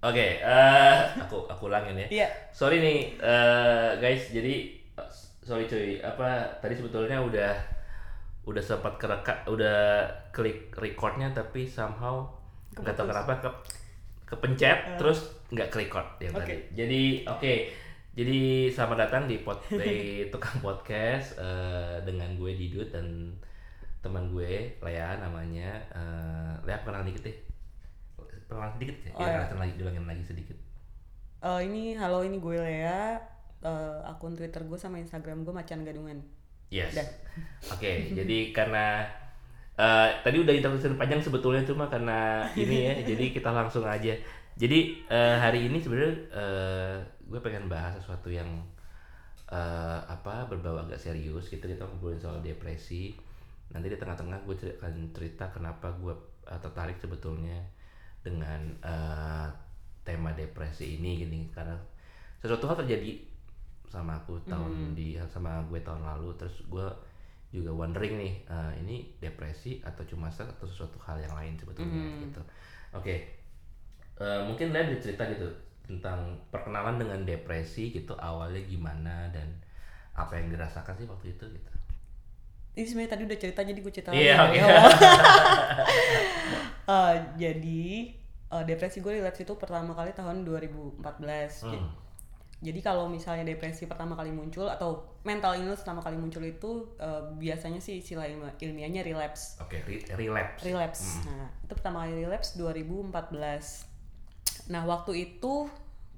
Oke, eh, aku aku ulangin ya. Iya. Sorry nih eh, guys, jadi eh, sorry cuy, apa tadi sebetulnya udah udah sempat kereka, udah klik recordnya tapi somehow nggak tahu kenapa ke kepencet terus nggak ke record yang Oke. tadi. Jadi oke, jadi selamat datang di pod di tukang podcast eh, dengan gue Didut dan teman gue Lea namanya. Eh, Lea kenal dikit deh. Perkenalan sedikit ya? Oh, ya, ya. lagi, ulangin lagi sedikit. Eh, ini halo ini gue Lea. Eh, akun Twitter gue sama Instagram gue macan gadungan. Yes. Oke, jadi karena eh, tadi udah introduction panjang sebetulnya cuma karena ini ya, jadi kita langsung aja. Jadi eh, hari ini sebenarnya eh, gue pengen bahas sesuatu yang eh, apa berbau agak serius gitu kita ngobrolin soal depresi. Nanti di tengah-tengah gue akan cerita kenapa gue eh, tertarik sebetulnya dengan eh, tema depresi ini gini. Karena sesuatu hal terjadi sama aku tahun di sama gue tahun lalu. Terus gue juga wondering nih eh, ini depresi atau cuma stres atau sesuatu hal yang lain sebetulnya gitu. Oke Eh, mungkin Lea bisa cerita gitu tentang perkenalan dengan depresi gitu awalnya gimana dan apa yang dirasakan sih waktu itu gitu Ini sebenarnya tadi udah cerita jadi gue cerita Iya, lagi. oke. Ya. Eh, jadi eh, depresi gue relapse itu pertama kali tahun 2014. J- Hmm. Jadi kalau misalnya depresi pertama kali muncul atau mental illness pertama kali muncul itu eh, biasanya sih istilah ilmi- ilmiahnya relapse. oke re- relapse relapse. Nah, itu pertama kali relapse 2014. Nah, waktu itu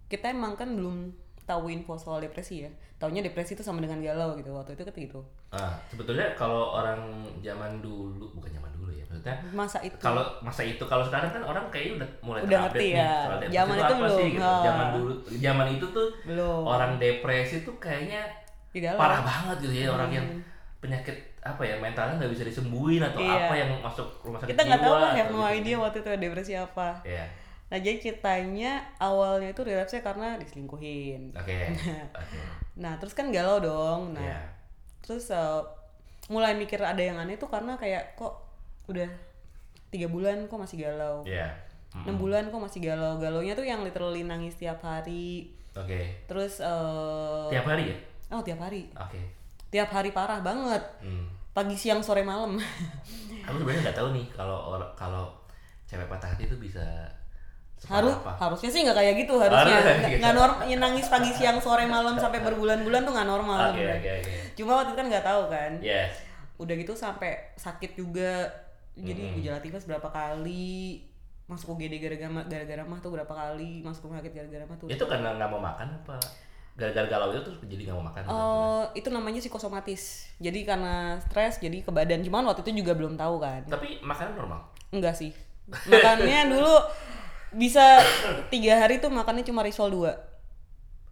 kita emang kan belum tahu info soal depresi ya. Taunya depresi itu sama dengan galau gitu. Waktu itu kan gitu. Ah, sebetulnya kalau orang zaman dulu bukan zaman dulu ya maksudnya Masa itu kalau masa itu kalau sekarang kan orang kayaknya udah mulai Udah ngerti nih ya. depresi Zaman itu apa belum. sih gitu. Zaman dulu zaman itu tuh belum. orang depresi tuh kayaknya parah banget gitu ya orang yang penyakit apa ya mentalnya nggak bisa disembuhin atau Iya. apa yang masuk rumah sakit Kita nggak tahu lah, have atau no gitu. idea waktu itu depresi apa. Iya. Nah, jadi ceritanya awalnya itu relapse karena diselingkuhin. Oke. Oke. Nah, terus kan galau dong. Nah, Iya. Terus uh, mulai mikir ada yang aneh tuh karena kayak kok udah tiga bulan kok masih galau. Iya. Mm. enam bulan kok masih galau galaunya tuh yang literally nangis tiap hari Oke. terus eh Tiap hari ya? oh tiap hari Oke. tiap hari parah banget Hmm. pagi siang sore malam Aku sebenarnya nggak tahu nih kalau kalau cewek patah hati itu bisa harus harusnya sih nggak kayak gitu harusnya Harus, nggak gitu. normal nangis pagi siang sore malam sampai berbulan-bulan tuh nggak normal Oke sebenarnya. oke oke. cuma waktu itu kan nggak tahu kan Yes. udah gitu sampai sakit juga jadi gejala tifus berapa kali masuk UGD gara-gara gara-gara mah tuh berapa kali masuk rumah sakit gara-gara mah tuh Itu karena nggak mau makan apa? Gara-gara galau itu tuh jadi nggak mau makan. Oh, itu namanya psikosomatis. Jadi karena stres jadi ke badan. Cuman waktu itu juga belum tahu kan. Tapi makanan normal. Enggak sih. Makannya dulu bisa tiga hari tuh makannya cuma risol dua.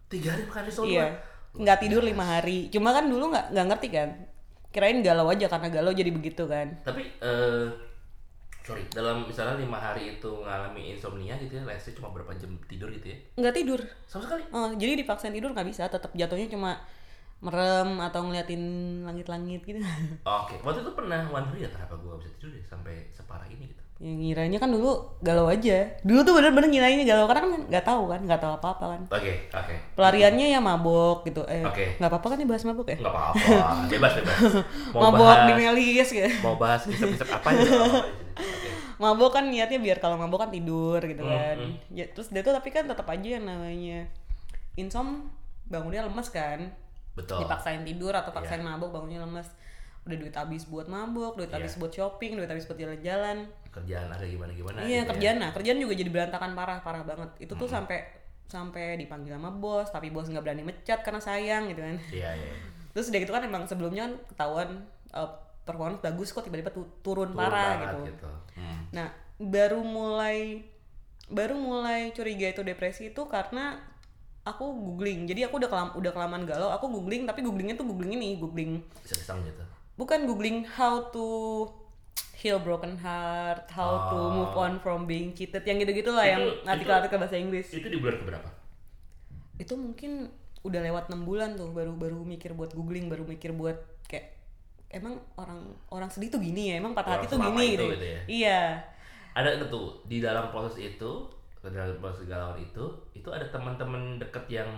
Tiga hari makan risol Iya. Nggak tidur lima hari. Cuma kan dulu nggak nggak ngerti kan. Kirain galau aja karena galau jadi begitu kan. Tapi eh sorry dalam misalnya lima hari itu ngalami insomnia gitu ya, say cuma berapa jam tidur gitu ya? Nggak tidur. Sama sekali. Oh, jadi dipaksain tidur nggak bisa. Tetap jatuhnya cuma merem atau ngeliatin langit-langit gitu. Oke, waktu itu pernah wondering ya kenapa gue bisa tidur ya sampai separah ini gitu. Yang ngiranya kan dulu galau aja. Dulu tuh bener-bener ngirainnya galau karena kan nggak tahu kan, nggak tahu apa-apa kan. Oke, oke. pelariannya ya mabok gitu eh Oke. nggak apa-apa kan nih bahas mabok ya Nggak apa-apa, bebas bebas. Mau mabok bahas, di melis gitu mau bahas kisah-kisah apa aja. Oke. mabok kan niatnya biar kalau mabok kan tidur gitu Hmm, kan ya, terus dia tuh tapi kan tetap aja yang namanya insom bangunnya lemes kan Betul. dipaksain tidur atau paksain Iya. mabok bangunnya lemes udah duit habis buat mabok duit Iya. habis buat shopping duit habis buat jalan-jalan Kerjaan ada gimana-gimana. iya gitu ya. kerjaan nah kerjaan juga jadi berantakan parah parah banget itu Hmm. tuh sampai sampai dipanggil sama bos tapi bos nggak berani mecat karena sayang gitu kan Iya, iya. terus udah gitu kan emang sebelumnya kan ketahuan uh, performance bagus kok tiba-tiba tu- turun, Turun parah gitu. gitu. Hmm. nah baru mulai baru mulai curiga itu depresi itu karena aku googling jadi aku udah kelam udah kelamaan galau aku googling tapi googlingnya tuh googling ini googling Iseng-iseng gitu. Bukan googling how to heal broken heart how to Oh. move on from being cheated yang gitu gitulah yang Itu- artikel-artikel bahasa Inggris Itu di bulan keberapa? itu mungkin udah lewat enam bulan tuh baru baru mikir buat googling baru mikir buat kayak emang orang orang sedih tuh gini ya emang patah Orang hati tuh gini itu gitu, gitu ya? iya Ada itu tuh di dalam proses itu dalam proses kegalauan itu itu ada teman-teman deket yang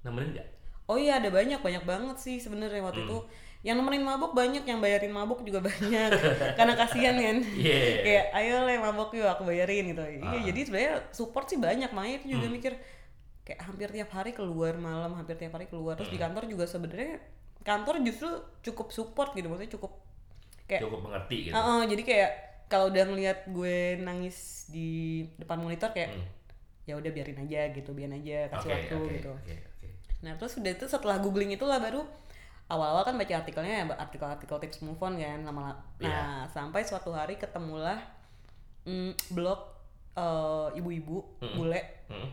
nemenin nggak Oh iya ada banyak banyak banget sih sebenarnya waktu Hmm. itu. Yang nemenin mabuk banyak, yang bayarin mabuk juga banyak. Karena kasihan kan. Iya. Kayak ayo le mabuk yuk aku bayarin gitu. Ah. Iya jadi sebenarnya support sih banyak makanya itu Hmm. juga mikir kayak hampir tiap hari keluar malam, hampir tiap hari keluar. Terus Hmm. di kantor juga sebenarnya kantor justru cukup support gitu maksudnya cukup kayak cukup mengerti gitu Heeh, jadi kayak kalau udah ngeliat gue nangis di depan monitor kayak Hmm. ya udah biarin aja gitu, biarin aja kasih waktu oke gitu. oke oke Nah terus udah itu setelah googling itulah baru awal-awal kan baca artikelnya ya artikel-artikel tips move on kan lama Iya. Nah sampai suatu hari ketemulah mm, blog eh, ibu-ibu bule Hmm.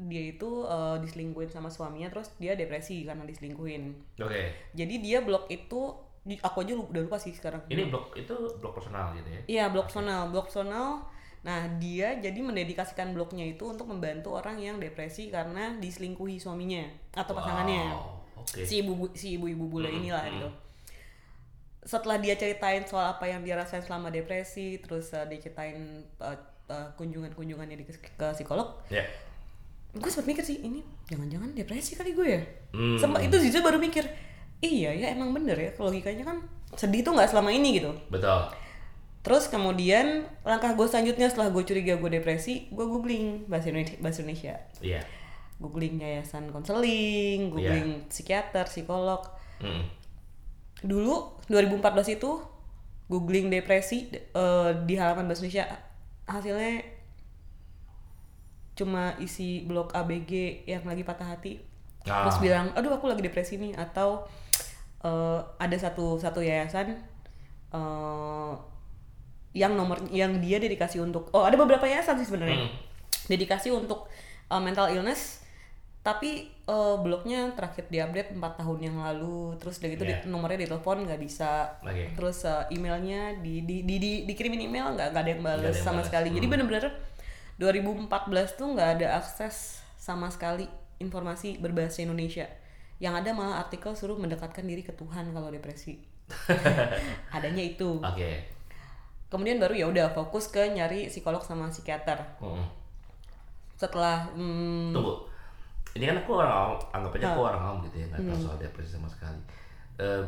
dia itu eh, diselingkuhin sama suaminya terus dia depresi karena diselingkuhin. oke Jadi dia blog itu aku aja udah lupa sih sekarang. ini blog itu blog personal gitu ya Iya, blog personal, blog personal. Nah, dia jadi mendedikasikan blognya itu untuk membantu orang yang depresi karena diselingkuhi suaminya atau pasangannya. Oke Si ibu si ibu-ibu bule Hmm, inilah hmm. gitu. Setelah dia ceritain soal apa yang dia rasain selama depresi, terus uh, dia ceritain uh, uh, kunjungan-kunjungannya di ke, ke psikolog, ya gue sempat mikir sih ini jangan-jangan depresi kali gue ya. Hmm. Sempat itu jujur baru mikir, iya ya emang bener ya logikanya kan sedih tuh nggak selama ini gitu. betul Terus kemudian langkah gue selanjutnya setelah gue curiga gue depresi, gue googling bahasa Indonesia, bahasa Indonesia. iya googling yayasan konseling, googling psikiater, psikolog. Hmm. Dulu 2014 itu googling depresi eh, di halaman bahasa Indonesia hasilnya cuma isi blog ABG yang lagi patah hati. Ah. Terus bilang, "Aduh, aku lagi depresi nih." Atau eh, ada satu satu yayasan eh, yang nomor yang dia dedikasi untuk oh ada beberapa yayasan sih sebenarnya Hmm. dedikasi untuk uh, mental illness tapi uh, blognya terakhir diupdate 4 tahun yang lalu terus udah gitu Yeah. di- nomornya ditelepon nggak bisa Oke. terus uh, emailnya di, di, di, di- dikirimin email nggak nggak ada yang balas sama balas. sekali jadi Hmm. bener-bener 2014 tuh nggak ada akses sama sekali informasi berbahasa Indonesia yang ada malah artikel suruh mendekatkan diri ke Tuhan kalau depresi adanya itu oke kemudian baru ya udah fokus ke nyari psikolog sama psikiater Hmm. setelah hmm, Tunggu. Ini kan aku orang awam, anggap aja Ah. aku orang awam gitu ya, nggak tahu Hmm. soal depresi sama sekali. Eh,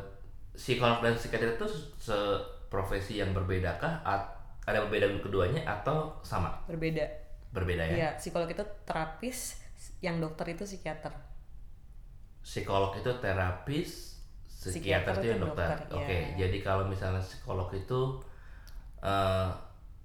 psikolog dan psikiater itu seprofesi yang berbedakah? At- ada perbedaan keduanya atau sama? berbeda Berbeda ya? Iya, psikolog itu terapis yang dokter itu psikiater Psikolog itu terapis, psikiater, Psikiater itu yang dokter. dokter, Oke, ya. jadi kalau misalnya psikolog itu eh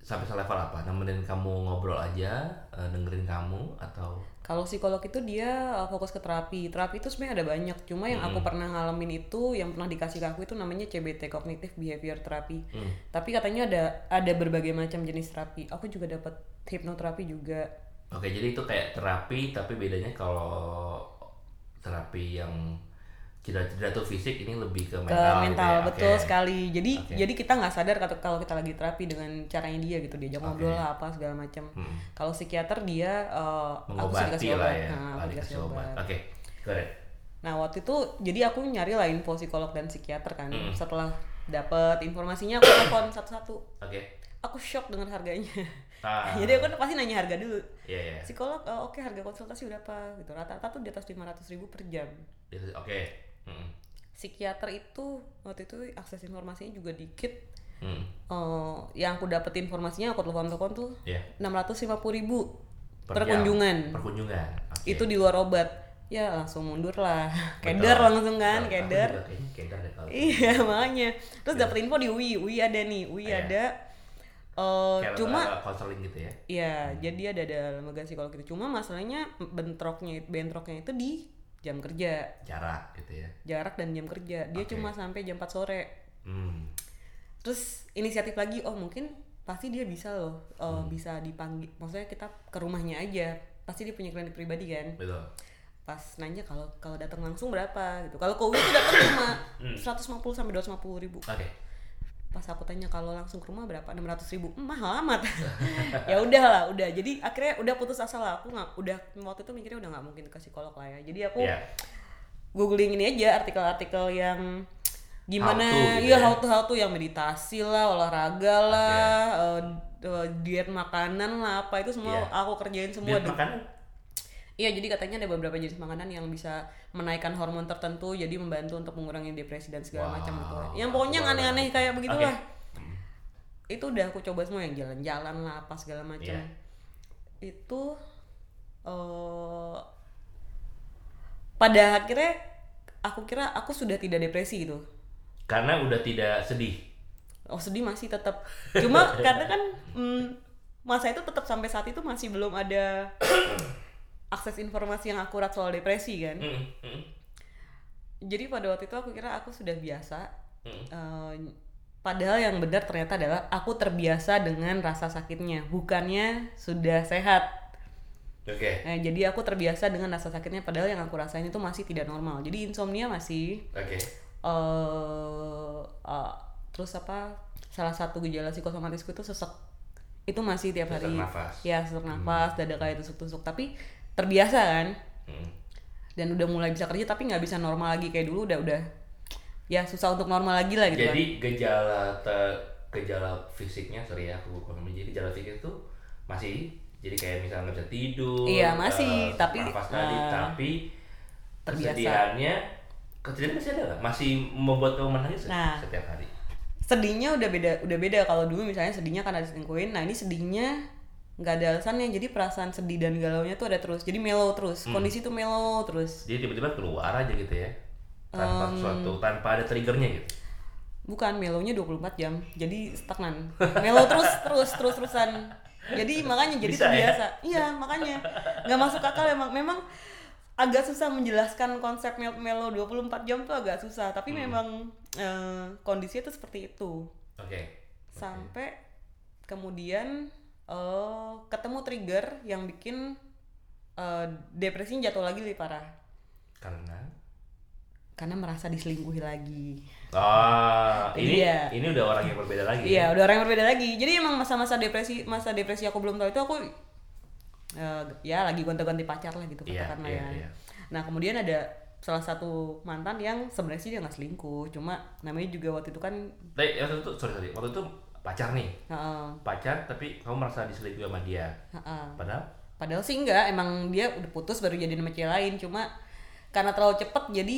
sampai selevel apa? Nemenin kamu ngobrol aja, eh, dengerin kamu atau kalau psikolog itu dia uh, fokus ke terapi. Terapi itu sebenarnya ada banyak. Cuma yang Hmm. aku pernah ngalamin itu yang pernah dikasih ke aku itu namanya CBT cognitive behavior therapy. Hmm. tapi katanya ada ada berbagai macam jenis terapi. Aku juga dapat hipnoterapi juga. Oke, jadi itu kayak terapi, tapi bedanya kalau terapi yang cedera-cedera tuh fisik ini lebih ke ke mental, mental, gitu ya? betul Oke. sekali jadi Oke. jadi kita nggak sadar kalau kalau kita lagi terapi dengan caranya dia gitu diajak Oke. ngobrol lah apa segala macam Hmm. kalau psikiater dia uh, aku Mengobati dikasih lah obat ya, Nah, lah aku dikasih dikasih obat. Oke, correct. Nah waktu itu jadi aku nyari lah info psikolog dan psikiater kan. Mm. Setelah dapet informasinya aku telepon satu-satu. Oke. Aku shock dengan harganya. Ah. jadi aku pasti nanya harga dulu. Iya, iya. Psikolog oh, oke harga konsultasi berapa gitu. Rata-rata tuh di atas 500 ribu per jam. Oke. Hmm. Psikiater itu waktu itu akses informasinya juga dikit. Hmm. Eh, yang aku dapet informasinya aku telepon-telepon tuh Iya. 650 ribu per, kunjungan. Per kunjungan. Oke. Itu di luar obat. Ya langsung mundur lah. Keder langsung kan, keder. Iya makanya. Terus Iya. dapet info di UI, UI ada nih, UI Iya. ada. Kayak cuma, konseling gitu ya. ya jadi ada ada lembaga psikolog itu. Cuma masalahnya bentroknya bentroknya itu di jam kerja, Jarak gitu ya. jarak dan jam kerja. Dia Oke. cuma sampai jam 4 sore. Hmm. Terus inisiatif lagi, oh mungkin pasti dia bisa loh, eh, Hmm. bisa dipanggil. Maksudnya kita ke rumahnya aja. Pasti dia punya klinik pribadi kan. Betul. Pas nanya kalau kalau datang langsung berapa gitu. Kalau ke UI itu datang cuma Hmm. 150 sampai 250 ribu. Oke. Pas aku tanya kalau langsung ke rumah berapa? 600 ribu. "Hmm, mahal amat. Ya udah lah udah. Jadi akhirnya udah putus asa lah. Aku nggak udah waktu itu mikirnya udah nggak mungkin ke psikolog lah ya. Jadi aku Iya. googling ini aja artikel-artikel yang gimana How to gitu iya ya. how to how to. Yang meditasi lah olahraga lah eh, eh, diet makanan lah apa itu semua Iya. aku kerjain semua Diet makanan Iya, jadi katanya ada beberapa jenis makanan yang bisa menaikkan hormon tertentu, jadi membantu untuk mengurangi depresi dan segala Wow, macam gitu. Yang pokoknya baru aneh-aneh kayak begitulah. Oke. Itu udah aku coba semua yang jalan-jalan lah, apa segala macam. Iya. Itu eh pada akhirnya aku kira aku sudah tidak depresi gitu. karena udah tidak sedih Oh sedih masih tetap. Cuma karena kan mm, masa itu tetap sampai saat itu masih belum ada akses informasi yang akurat soal depresi kan. Mm, mm, Jadi pada waktu itu aku kira aku sudah biasa. mm. Eh, padahal yang benar ternyata adalah aku terbiasa dengan rasa sakitnya, bukannya sudah sehat. oke Nah, jadi aku terbiasa dengan rasa sakitnya, padahal yang aku rasain itu masih tidak normal. Jadi insomnia masih. oke eh eh, terus apa? Salah satu gejala psikosomatisku itu sesek. Itu masih tiap Sesak hari. nafas. Ya sesak nafas, dada kayak tusuk-tusuk. Tapi terbiasa kan. Mm. dan udah mulai bisa kerja tapi nggak bisa normal lagi kayak dulu udah udah ya susah untuk normal lagi lah gitu jadi gejala te- gejala fisiknya sorry ya aku ngomong jadi gejala fisik itu masih jadi kayak misalnya nggak bisa tidur Iya, masih, eh, tapi, nafas tadi eh, tapi terbiasa. kesedihannya kesedihan masih ada nggak masih membuat kamu menangis Nah. setiap hari kan sedihnya udah beda udah beda kalau dulu misalnya sedihnya karena diselingkuhin nah ini sedihnya nggak ada alasannya. Jadi perasaan sedih dan galaunya tuh ada terus. Jadi mellow terus. Hmm. kondisi tuh mellow terus. Jadi tiba-tiba keluar aja gitu ya? Tanpa sesuatu tanpa ada triggernya gitu? Bukan mellownya 24 jam. Jadi stagnan. Mellow terus terus terus terusan. Jadi makanya jadi Bisa ya? terbiasa. Iya makanya. Nggak masuk akal emang. Memang agak susah menjelaskan konsep mel- mellow 24 jam tuh agak susah. Tapi Hmm. memang eh, kondisinya tuh seperti itu. Oke. Sampai kemudian eh, ketemu trigger yang bikin eh, depresinya jatuh lagi lebih parah karena karena merasa diselingkuhi lagi ah ini Iya. ini udah orang yang berbeda lagi Iya, udah orang yang berbeda lagi. Jadi emang masa-masa depresi, masa depresi aku belum tahu itu aku eh, ya lagi gonta-ganti pacar lah gitu Iya, katakanlah iya, ya. iya. Nah kemudian ada salah satu mantan yang sebenarnya sih dia nggak selingkuh, cuma namanya juga waktu itu kan, Tapi waktu itu sorry sorry waktu itu pacar nih heeh, pacar tapi kamu merasa diselingkuhi sama dia heeh. padahal padahal sih enggak, emang dia udah putus baru jadi sama cewek lain, cuma karena terlalu cepet jadi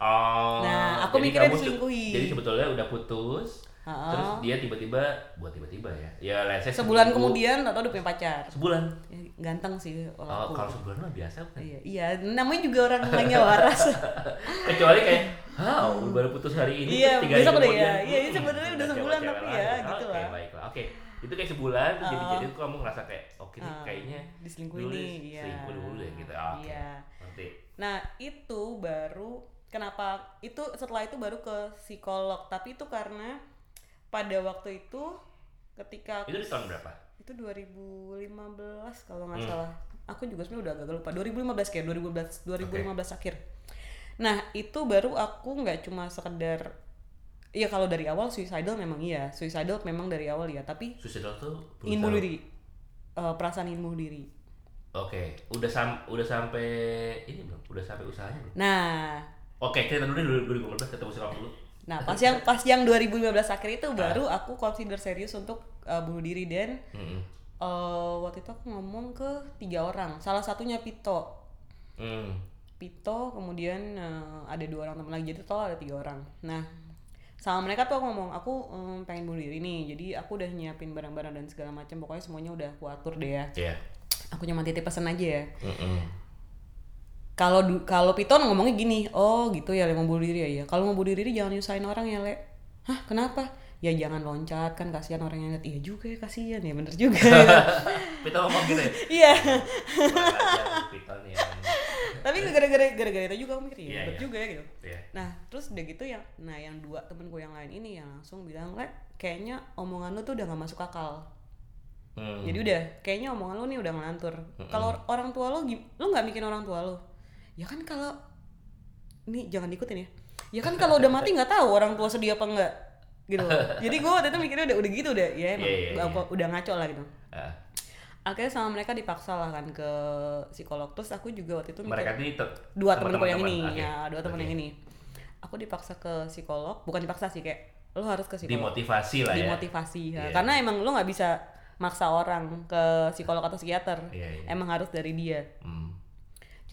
oh Nah, aku jadi mikirnya diselingkuhi. jadi sebetulnya udah putus Heeh. terus dia tiba-tiba buat tiba-tiba ya ya let's say sebulan seminggu- kemudian atau udah punya pacar. sebulan Ya, ganteng sih oh, aku. kalau sebulan mah biasa kan Iya, iya, namanya juga orang lainnya waras. kecuali kayak ah baru putus hari ini Iya, terus tiga hari udah kemudian, ya. Iya, ini hmm, sebenarnya udah sebulan, tapi ya, gitu oke lah. baiklah oke itu kayak sebulan terus jadi Oh. kamu ngerasa kayak oke nih Ah, kayaknya diselingkuhi dulu nih, iya. selingkuh dulu deh gitu oke Iya. ngerti Nah, itu baru kenapa itu setelah itu baru ke psikolog, tapi itu karena pada waktu itu ketika itu di tahun berapa itu 2015 kalau nggak Hmm. salah. Aku juga sebenarnya udah agak lupa. 2015 kayak 2015 2015 akhir. Nah, itu baru aku nggak cuma sekedar Iya kalau dari awal suicidal memang iya, suicidal memang dari awal ya, tapi suicidal tuh ingin bunuh diri, Eh, perasaan ingin bunuh diri. Oke, udah sam udah sampai ini belum? Udah sampai usahanya belum? Nah, Oke, kita dulu deh 2015 ketemu si dulu. Nah, pas yang pas yang 2015 akhir itu Ah. baru aku consider serius untuk uh, bunuh diri dan Hmm. uh, waktu itu aku ngomong ke tiga orang. Salah satunya Pito. Hmm. Pito, kemudian uh, ada dua orang teman lagi. Jadi total ada tiga orang. Nah, sama mereka tuh aku ngomong, aku um, pengen bunuh diri nih. Jadi aku udah nyiapin barang-barang dan segala macam. Pokoknya semuanya udah aku atur deh ya. Iya. Aku cuma titip pesan aja ya. Mm-mm. Kalau kalau Piton ngomongnya gini, oh gitu ya, Le, mau bunuh diri ya. ya. Kalau mau bunuh diri jangan nyusahin orang ya, Le. Hah, kenapa? Ya jangan loncat kan kasihan orang yang lihat. Iya juga ya, kasihan ya, bener juga. Kita ngomong gitu ya. Iya. Piton ya. Tapi gara-gara gara-gara itu juga mikir, Iya, ya, bener iya. juga ya gitu. Iya. Nah, terus udah gitu yang nah yang dua temenku yang lain ini yang langsung bilang, "Le, kayaknya omongan lu tuh udah gak masuk akal." Hmm. Jadi udah, kayaknya omongan lu nih udah ngelantur. Kalau orang tua lu, lu nggak mikirin orang tua lu. Ya kan kalau ini jangan diikutin ya. Ya kan kalau udah mati nggak tahu orang tua sedih apa enggak gitu. loh. Jadi gue waktu itu mikirnya udah udah gitu udah ya emang Iya, iya, Aku- udah ngaco lah gitu. Ah, Akhirnya sama mereka dipaksa lah kan ke psikolog. Terus aku juga waktu itu mikir mereka ini dua sama temenku yang ini Oke. ya dua temen Oke. yang ini aku dipaksa ke psikolog bukan dipaksa sih kayak lo harus ke psikolog dimotivasi lah ya dimotivasi ya. Iya. karena emang lo nggak bisa maksa orang ke psikolog atau psikiater Iya, iya. emang harus dari dia Hmm.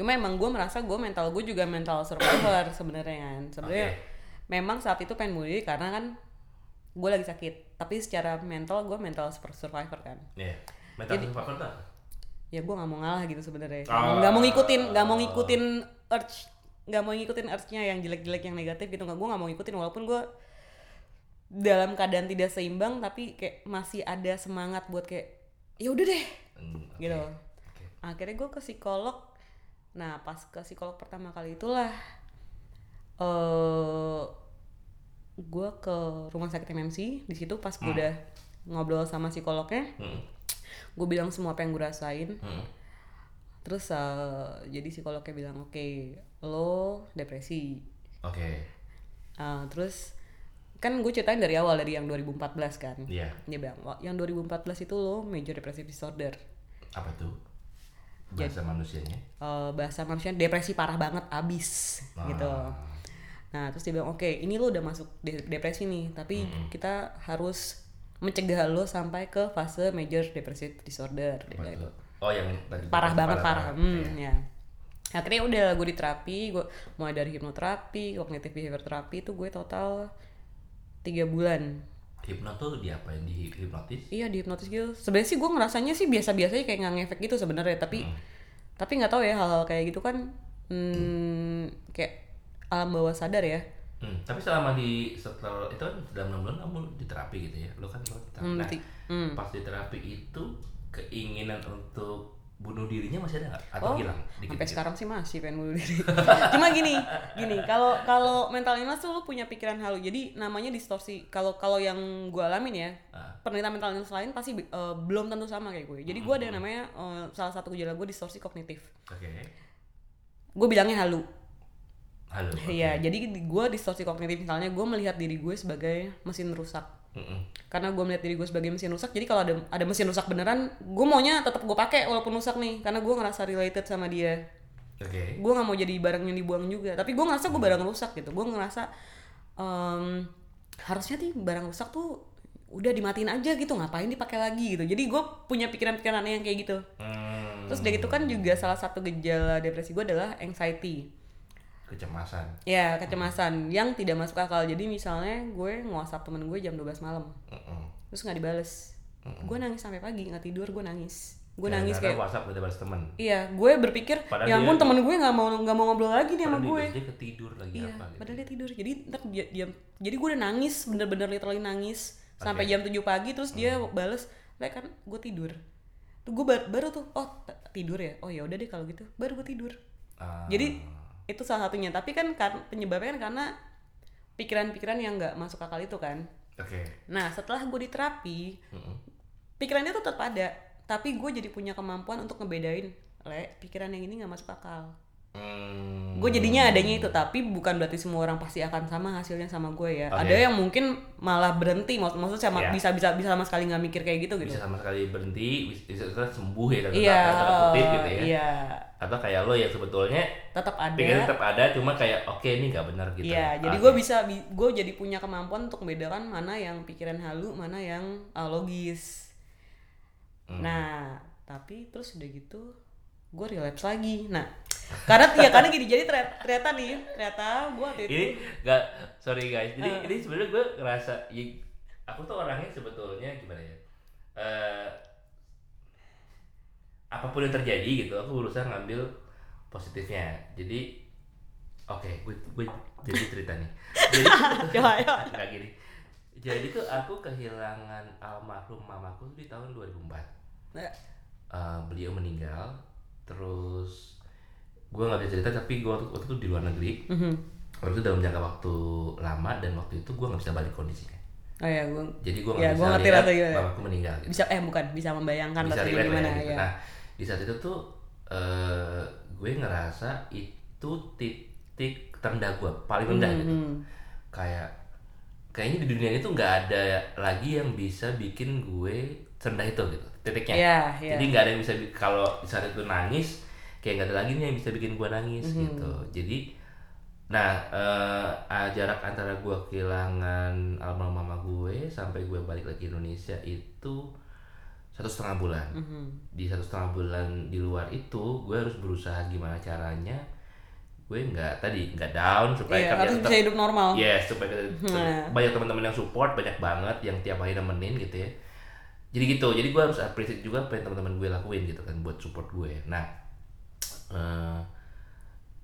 Cuma emang gue merasa gue mental gue juga mental survivor sebenarnya kan sebenarnya Oke. memang saat itu pengen bunuh diri karena kan gue lagi sakit tapi secara mental gue mental super survivor kan Iya. Mental survivor tuh apa? ya gue nggak mau ngalah gitu sebenarnya Ah. nggak mau ngikutin nggak mau ngikutin urge nggak mau ngikutin urge-nya yang jelek-jelek yang negatif gitu nggak gue nggak mau ngikutin walaupun gue dalam keadaan tidak seimbang tapi kayak masih ada semangat buat kayak ya udah deh Hmm, oke. gitu Oke. akhirnya gue ke psikolog nah pas ke psikolog pertama kali itulah eh gue ke rumah sakit MMC di situ pas gue udah ngobrol sama psikolognya Hmm. gue bilang semua apa yang gue rasain Hmm. terus eh, jadi psikolognya bilang oke lo depresi Oke. Eh, terus kan gue ceritain dari awal dari yang 2014 kan Iya. dia bilang "Wah, yang 2014 itu lo major depressive disorder Apa tuh? Bahasa manusianya. Eh, bahasa manusia depresi parah banget abis Ah. gitu nah terus dia bilang oke ini lo udah masuk de- depresi nih tapi kita harus mencegah lo sampai ke fase major depressive disorder dia gitu. Oh yang tadi parah banget parah, Iya. Hmm, ya akhirnya udah gue di terapi gue mulai dari hipnoterapi cognitive behavior terapi itu gue total tiga bulan Hipno tuh diapain di hipnotis? iya di hipnotis gitu sebenarnya sih gue ngerasanya sih biasa-biasa aja kayak nggak ngefek gitu sebenarnya tapi Hmm. tapi nggak tahu ya hal-hal kayak gitu kan hmm, kayak alam bawah sadar ya Hmm, tapi selama di setelah itu kan dalam enam bulan kamu di terapi gitu ya, lo kan lo terapi. Hmm, Nah, hmm. pas di terapi itu keinginan untuk bunuh dirinya masih ada nggak? Atau Oh, hilang? sampai Dikit-dikit? sekarang sih masih pengen bunuh diri. Cuma gini, gini, kalau kalau mental illness tuh lu punya pikiran halu. Jadi namanya distorsi. Kalau kalau yang gue alamin ya, Ah. penderita mental illness lain pasti eh, belum tentu sama kayak gue. Jadi gue ada yang namanya eh, salah satu gejala gue distorsi kognitif. Oke. Gue bilangnya halu. Oke. Iya, jadi gue distorsi kognitif misalnya gue melihat diri gue sebagai mesin rusak. Mm-mm. Karena gue melihat diri gue sebagai mesin rusak, jadi kalau ada ada mesin rusak beneran, gue maunya tetap gue pakai walaupun rusak nih, karena gue ngerasa related sama dia. Oke. gue nggak mau jadi barang yang dibuang juga tapi gue ngerasa gue barang rusak gitu gue ngerasa em, harusnya nih barang rusak tuh udah dimatiin aja gitu ngapain dipakai lagi gitu jadi gue punya pikiran-pikiran aneh yang kayak gitu Hmm, terus dari itu kan juga salah satu gejala depresi gue adalah anxiety kecemasan. ya kecemasan yang tidak masuk akal jadi misalnya gue whatsapp temen gue jam 12 malam Mm-mm. terus nggak dibales gue nangis sampai pagi nggak tidur gue nangis gue Ya, nangis kayak WhatsApp udah balas temen. iya gue berpikir Padahal ya dia- ampun temen gue nggak mau nggak mau ngobrol lagi nih sama Padahal gue dia, dia ketidur lagi Iya, apa gitu. padahal dia tidur. Jadi ntar dia, dia jadi gue udah nangis, bener-bener literally nangis sampai jam 7 pagi terus dia Hmm. bales, "Lek kan gue tidur." Tuh gue baru, baru tuh, oh tidur ya. Oh ya udah deh kalau gitu. Baru gue tidur. Ah, Jadi itu salah satunya. Tapi kan kar- penyebabnya kan karena pikiran-pikiran yang nggak masuk akal itu kan. Oke. Nah, setelah gue di terapi, Mm-mm. pikirannya tuh tetap ada, tapi gue jadi punya kemampuan untuk ngebedain, "Le, pikiran yang ini nggak masuk akal." Hmm. gue jadinya adanya itu tapi bukan berarti semua orang pasti akan sama hasilnya sama gue ya Oke. ada yang mungkin malah berhenti maksud maksudnya sama Iya. bisa bisa bisa sama sekali nggak mikir kayak gitu gitu bisa sama sekali berhenti, bisa, bisa sembuh ya tanda iya tanda kutip gitu ya. iya Atau kayak lo yang sebetulnya tetap ada pikiran tetap ada, cuma kayak oke ini nggak benar gitu. iya jadi Oke. gue bisa gue jadi punya kemampuan untuk membedakan mana yang pikiran halu mana yang uh, logis Hmm. nah tapi terus udah gitu gue relapse lagi nah karena ya karena gini jadi ternyata, ternyata nih ternyata gue waktu itu ini nggak sorry guys jadi Eh. ini sebenarnya gue ngerasa ya, aku tuh orangnya sebetulnya gimana ya Eh, apa pun yang terjadi gitu aku berusaha ngambil positifnya. Jadi oke gue gue jadi cerita nih. Jadi ya nggak gini. Jadi tuh aku kehilangan almarhum mamaku di tahun 2004 Nah, Eh, beliau meninggal terus gue nggak bisa cerita tapi gue waktu, waktu itu di luar negeri mhm. waktu itu dalam jangka waktu lama dan waktu itu gue nggak bisa balik kondisinya oh ya gue jadi gue Ya, nggak gua bisa ngerti lihat gimana. mamaku meninggal gitu. bisa eh bukan bisa membayangkan bisa relate lah gimana ya, gitu. ya nah di saat itu tuh eh, gue ngerasa itu titik terendah gue paling rendah gitu Hmm. kayak kayaknya di dunia ini tuh nggak ada lagi yang bisa bikin gue serendah itu gitu titiknya Iya, iya. jadi nggak ada yang bisa bi- kalau di saat itu nangis kayak nggak ada lagi nih yang bisa bikin gue nangis Mhm. gitu jadi Nah, eh, ah, jarak antara gue kehilangan almarhum mama gue sampai gue balik lagi Indonesia itu satu setengah bulan. Mhm. Di satu setengah bulan di luar itu, gue harus berusaha gimana caranya gue nggak tadi nggak down supaya Iya, kerja harus tetap bisa hidup normal. Yes, supaya kita Nah. banyak teman-teman yang support, banyak banget yang tiap hari nemenin gitu ya. Jadi gitu, jadi gue harus appreciate juga apa yang teman-teman gue lakuin gitu kan buat support gue. Nah, eh,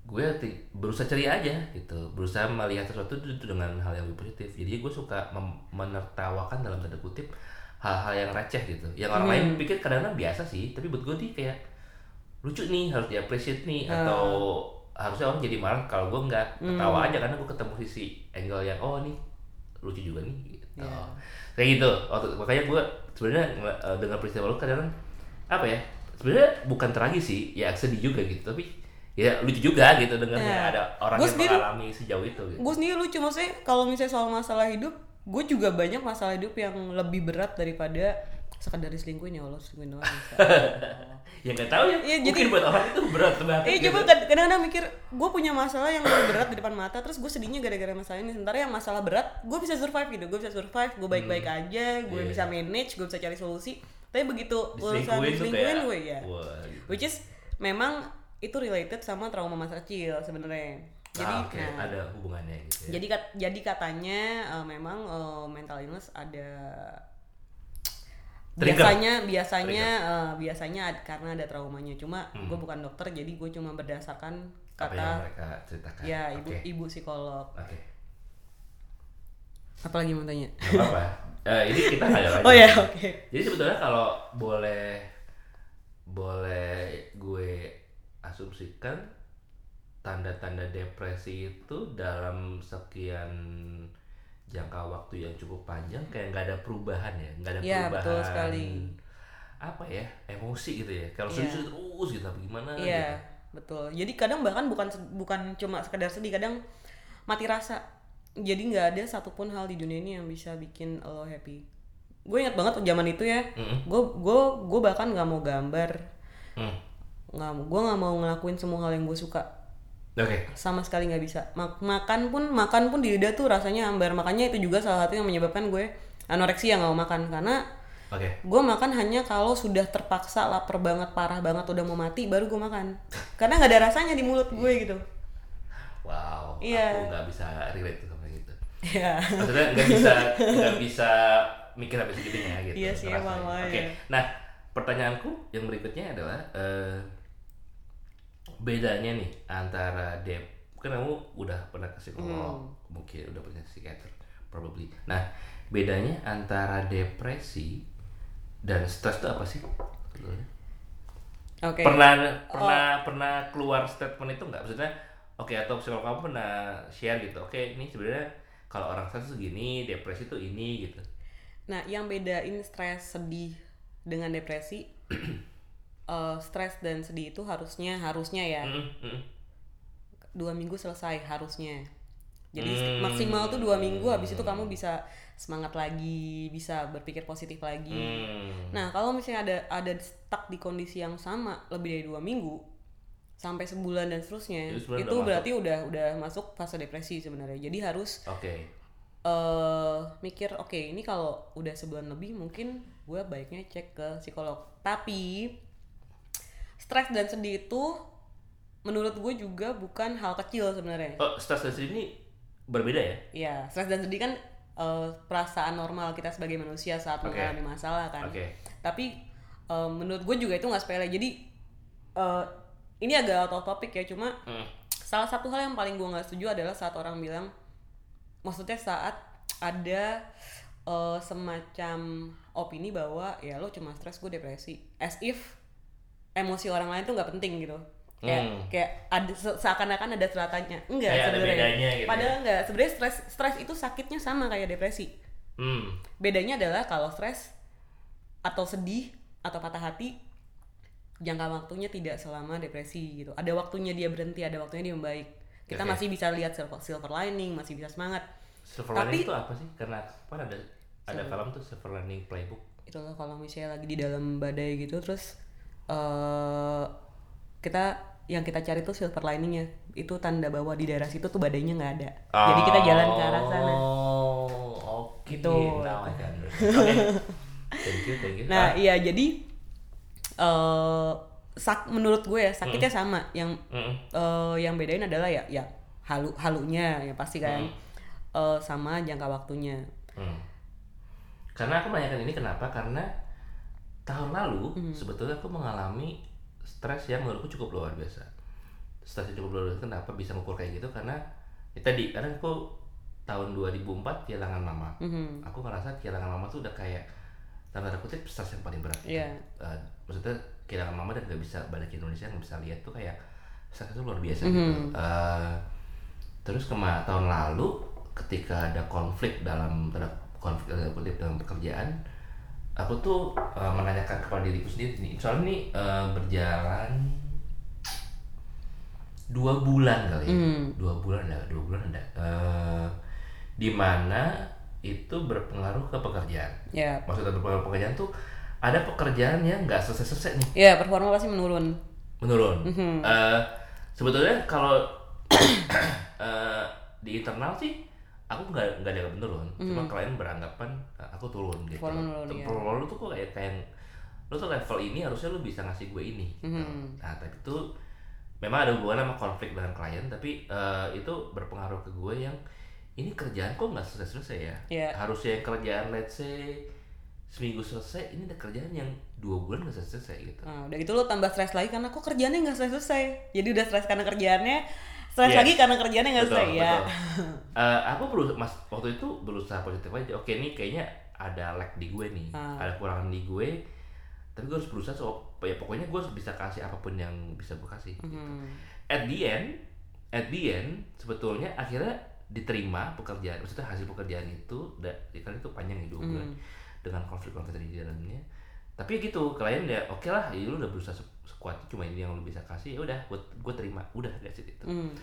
gue berusaha ceria aja gitu, berusaha melihat sesuatu itu, dengan hal yang lebih positif. Jadi gue suka menertawakan dalam tanda kutip hal-hal yang receh gitu. Yang orang lain pikir kadang-kadang biasa sih, tapi buat gue nih kayak lucu nih, harus diapresiasi nih atau harusnya orang jadi marah kalau gue nggak ketawa aja karena gue ketemu sisi angle yang oh nih lucu juga nih gitu. Iya. kayak gitu waktu makanya gue sebenarnya eh, dengar peristiwa lu kadang apa ya sebenarnya bukan tragis sih ya sedih juga gitu tapi ya lucu juga gitu dengarnya Iya. ada orang Gua yang sendiri- mengalami sejauh itu gitu. gue sendiri lucu maksudnya kalau misalnya soal masalah hidup gue juga banyak masalah hidup yang lebih berat daripada sekedar diselingkuhin ya Allah selingkuhin doang ya nggak tahu ya Iya, mungkin jadi- buat orang itu berat banget Eh gitu. kadang-kadang mikir gue punya masalah yang lebih berat di depan mata terus gue sedihnya gara-gara masalah ini sementara yang masalah berat gue bisa survive gitu gue bisa survive gue baik-baik aja gue Iya. bisa manage gue bisa cari solusi tapi begitu urusan diselingkuhin gue ya wah gitu. which is memang itu related sama trauma masa kecil sebenarnya. Jadi Ah, oke, nah, ada hubungannya gitu ya. jadi kat- jadi katanya eh, memang eh, mental illness ada Trigger. biasanya biasanya eh, biasanya ad- karena ada traumanya. Cuma Hmm. gue bukan dokter jadi gue cuma berdasarkan apa yang kata mereka ceritakan. ya ibu oke. ibu psikolog. Oke apalagi mau tanya? Gak apa-apa. Eh, ini kita ada lagi. Oh ya oke. Jadi sebetulnya kalau boleh boleh gue asumsikan tanda-tanda depresi itu dalam sekian jangka waktu yang cukup panjang kayak nggak ada perubahan ya? Nggak ada Iya, perubahan betul sekali. apa ya? Emosi gitu ya? Kalau Iya. sedih terus gitu apa gimana? Iya gitu. betul. Jadi kadang bahkan bukan bukan cuma sekedar sedih kadang mati rasa jadi nggak ada satupun hal di dunia ini yang bisa bikin lo happy. Gue ingat banget zaman itu ya. Gue gue gue bahkan nggak mau gambar. Hmm. nggak gue nggak mau ngelakuin semua hal yang gue suka. Oke. Sama sekali nggak bisa. Mak- makan pun makan pun di lidah tuh rasanya hambar makanya itu juga salah satu yang menyebabkan gue anoreksia nggak mau makan. Karena oke. gue makan hanya kalau sudah terpaksa lapar banget parah banget udah mau mati baru gue makan. Karena nggak ada rasanya di mulut gue gitu. Wow Iya. aku nggak bisa relate tuh ya maksudnya nggak bisa nggak bisa mikir sampai segitunya gitu Iya sih, rasanya. emang oke ya. nah pertanyaanku yang berikutnya adalah eh, bedanya nih antara dep kan kamu udah pernah ke psikolog Hmm. mungkin udah pernah ke psikiater probably nah bedanya antara depresi dan stres itu apa sih sebetulnya? oke pernah Oh. pernah pernah keluar statement itu nggak maksudnya oke atau psikolog kamu pernah share gitu oke ini sebenarnya kalau orang stres gini depresi tuh ini gitu nah yang bedain stres sedih dengan depresi eh, stres dan sedih itu harusnya harusnya ya Mm, mm. dua minggu selesai harusnya jadi Hmm. maksimal tuh dua minggu habis itu kamu bisa semangat lagi bisa berpikir positif lagi Hmm. nah kalau misalnya ada ada stuck di kondisi yang sama lebih dari dua minggu sampai sebulan dan seterusnya Itu udah berarti udah udah masuk fase depresi sebenarnya. Jadi harus oke. eh mikir oke ini kalau udah sebulan lebih mungkin gue baiknya cek ke psikolog. Tapi stres dan sedih itu menurut gue juga bukan hal kecil sebenarnya. Oh stres dan sedih ini berbeda ya? Ya stres dan sedih kan eh, perasaan normal kita sebagai manusia saat Oke. mengalami masalah kan. Oke. Tapi eh, menurut gue juga itu nggak sepele. Jadi eh, ini agak out of topic ya cuma Hmm. salah satu hal yang paling gue nggak setuju adalah saat orang bilang maksudnya saat ada eh, semacam opini bahwa ya lo cuma stres gue depresi. As if emosi orang lain tuh nggak penting gitu. Kayak Hmm. kayak ada se- seakan-akan ada seratannya enggak Kayak sebenarnya. gitu ya. padahal enggak. Sebenarnya stres stres itu sakitnya sama kayak depresi. Hmm. Bedanya adalah kalau stres atau sedih atau patah hati jangka waktunya tidak selama depresi gitu ada waktunya dia berhenti ada waktunya dia membaik kita Oke. masih bisa lihat silver, silver lining masih bisa semangat silver Tapi- lining itu apa sih karena kan ada ada film tuh silver lining playbook itu loh kalau misalnya lagi di dalam badai gitu terus eh kita yang kita cari tuh silver liningnya itu tanda bahwa di daerah situ tuh badainya nggak ada jadi kita jalan ke arah sana Oh, oke. Gitu. Understand. Oke. Thank you, thank you. nah Ah, iya jadi eh sak menurut gue ya sakitnya sama yang mm-mm. eh, yang bedain adalah ya ya halu halunya ya pasti kan Eh, sama jangka waktunya Hmm. Karena aku menanyakan ini kenapa? Karena tahun lalu Hmm. sebetulnya aku mengalami stres yang menurutku cukup luar biasa. Stres yang cukup luar biasa. Kenapa bisa ngukur kayak gitu? Karena ya tadi, karena aku tahun 2004 kehilangan mama. Mhm. Aku ngerasa kehilangan mama tuh udah kayak tanda kutip stres yang paling berat. gitu. Iya. Maksudnya kehilangan mama dan gak bisa balik ke Indonesia, nggak bisa lihat tuh kayak stres itu luar biasa gitu. Mhm. Eh, terus kema tahun lalu ketika ada konflik dalam tanda konflik dalam kutip dalam pekerjaan aku tuh eh, menanyakan kepada diriku sendiri nih soalnya ini eh, berjalan dua bulan kali ya. Hmm. dua bulan ada dua bulan ada Eh, di mana itu berpengaruh ke pekerjaan ya maksudnya berpengaruh ke pekerjaan tuh ada pekerjaan yang nggak selesai selesai nih ya performa pasti menurun menurun. Mhm. Eh, sebetulnya kalau eh, di internal sih aku nggak nggak ada yang menurun, cuma klien beranggapan eh, aku turun gitu. Performa menurun, iya. Performa lu tuh kok kayak kayak lu tuh level ini harusnya lu bisa ngasih gue ini. gitu. Mhm. Nah tapi itu memang ada hubungan sama konflik dengan klien, tapi eh, itu berpengaruh ke gue yang ini kerjaan kok nggak selesai selesai ya. Iya. Harusnya yang kerjaan let's say seminggu selesai, ini ada kerjaan yang dua bulan nggak selesai selesai gitu. Nah, udah gitu lo tambah stres lagi karena kok kerjaannya nggak selesai selesai. Jadi udah stres karena kerjaannya, stres Yes. lagi karena kerjaannya nggak betul, selesai ya. betul. Eh, aku berusaha mas waktu itu berusaha positif aja oke ini kayaknya ada lag di gue nih Ah. ada kurangan di gue tapi gue harus berusaha so ya pokoknya gue harus bisa kasih apa pun yang bisa gue kasih Hmm. at the end at the end sebetulnya akhirnya diterima pekerjaan maksudnya hasil pekerjaan itu da, ya kan itu panjang ya dua Hmm. bulan dengan konflik-konflik di dalamnya tapi ya gitu klien ya oke lah ya lu udah berusaha se- sekuat cuma ini yang lu bisa kasih ya udah gue gue terima udah that's it itu Hmm.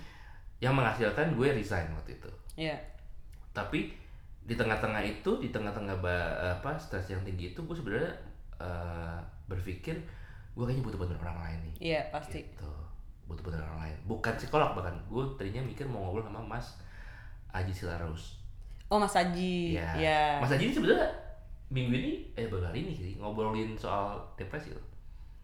yang menghasilkan gue resign waktu itu Ya. tapi di tengah-tengah itu di tengah-tengah apa stres yang tinggi itu gue sebenarnya eh, berpikir gue kayaknya butuh bantuan orang lain nih Iya, pasti. gitu butuh bantuan orang lain bukan psikolog bahkan gue tadinya mikir mau ngobrol sama Mas Aji Silarus Oh, Mas Aji. ya Ya. Mas Aji ini sebenarnya minggu ini eh baru hari ini sih ngobrolin soal depresi loh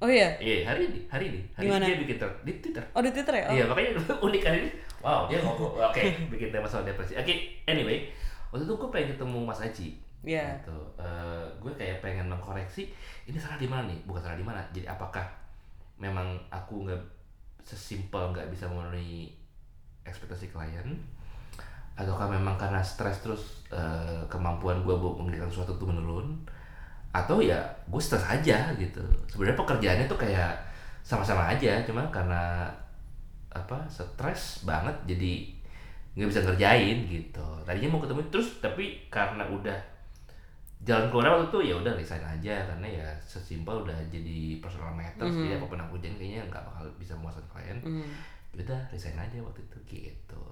Oh iya. iya hari ini hari ini hari Di mana? ini dia bikin ter- di Twitter Oh, di Twitter ya? Oh. Iya makanya unik kali ini. Wow dia ngobrol. Oke bikin tema soal depresi. Oke anyway waktu itu gue pengen ketemu Mas Aji. Iya. Gitu. Eh, gue kayak pengen mengkoreksi ini salah di mana nih? Bukan salah di mana. Jadi apakah memang aku nggak sesimpel nggak bisa memenuhi ekspektasi klien? Ataukah memang karena stres terus eh, kemampuan gue buat mengerjakan sesuatu itu menurun? Atau ya gue stres aja gitu. Sebenarnya pekerjaannya tuh kayak sama-sama aja, cuma karena apa stres banget jadi nggak bisa ngerjain gitu tadinya mau ketemu terus tapi karena udah jalan keluar waktu itu ya udah resign aja karena ya sesimpel udah jadi personal matters jadi apa pun aku kayaknya nggak bakal bisa memuaskan klien Hmm. Ya udah resign aja waktu itu gitu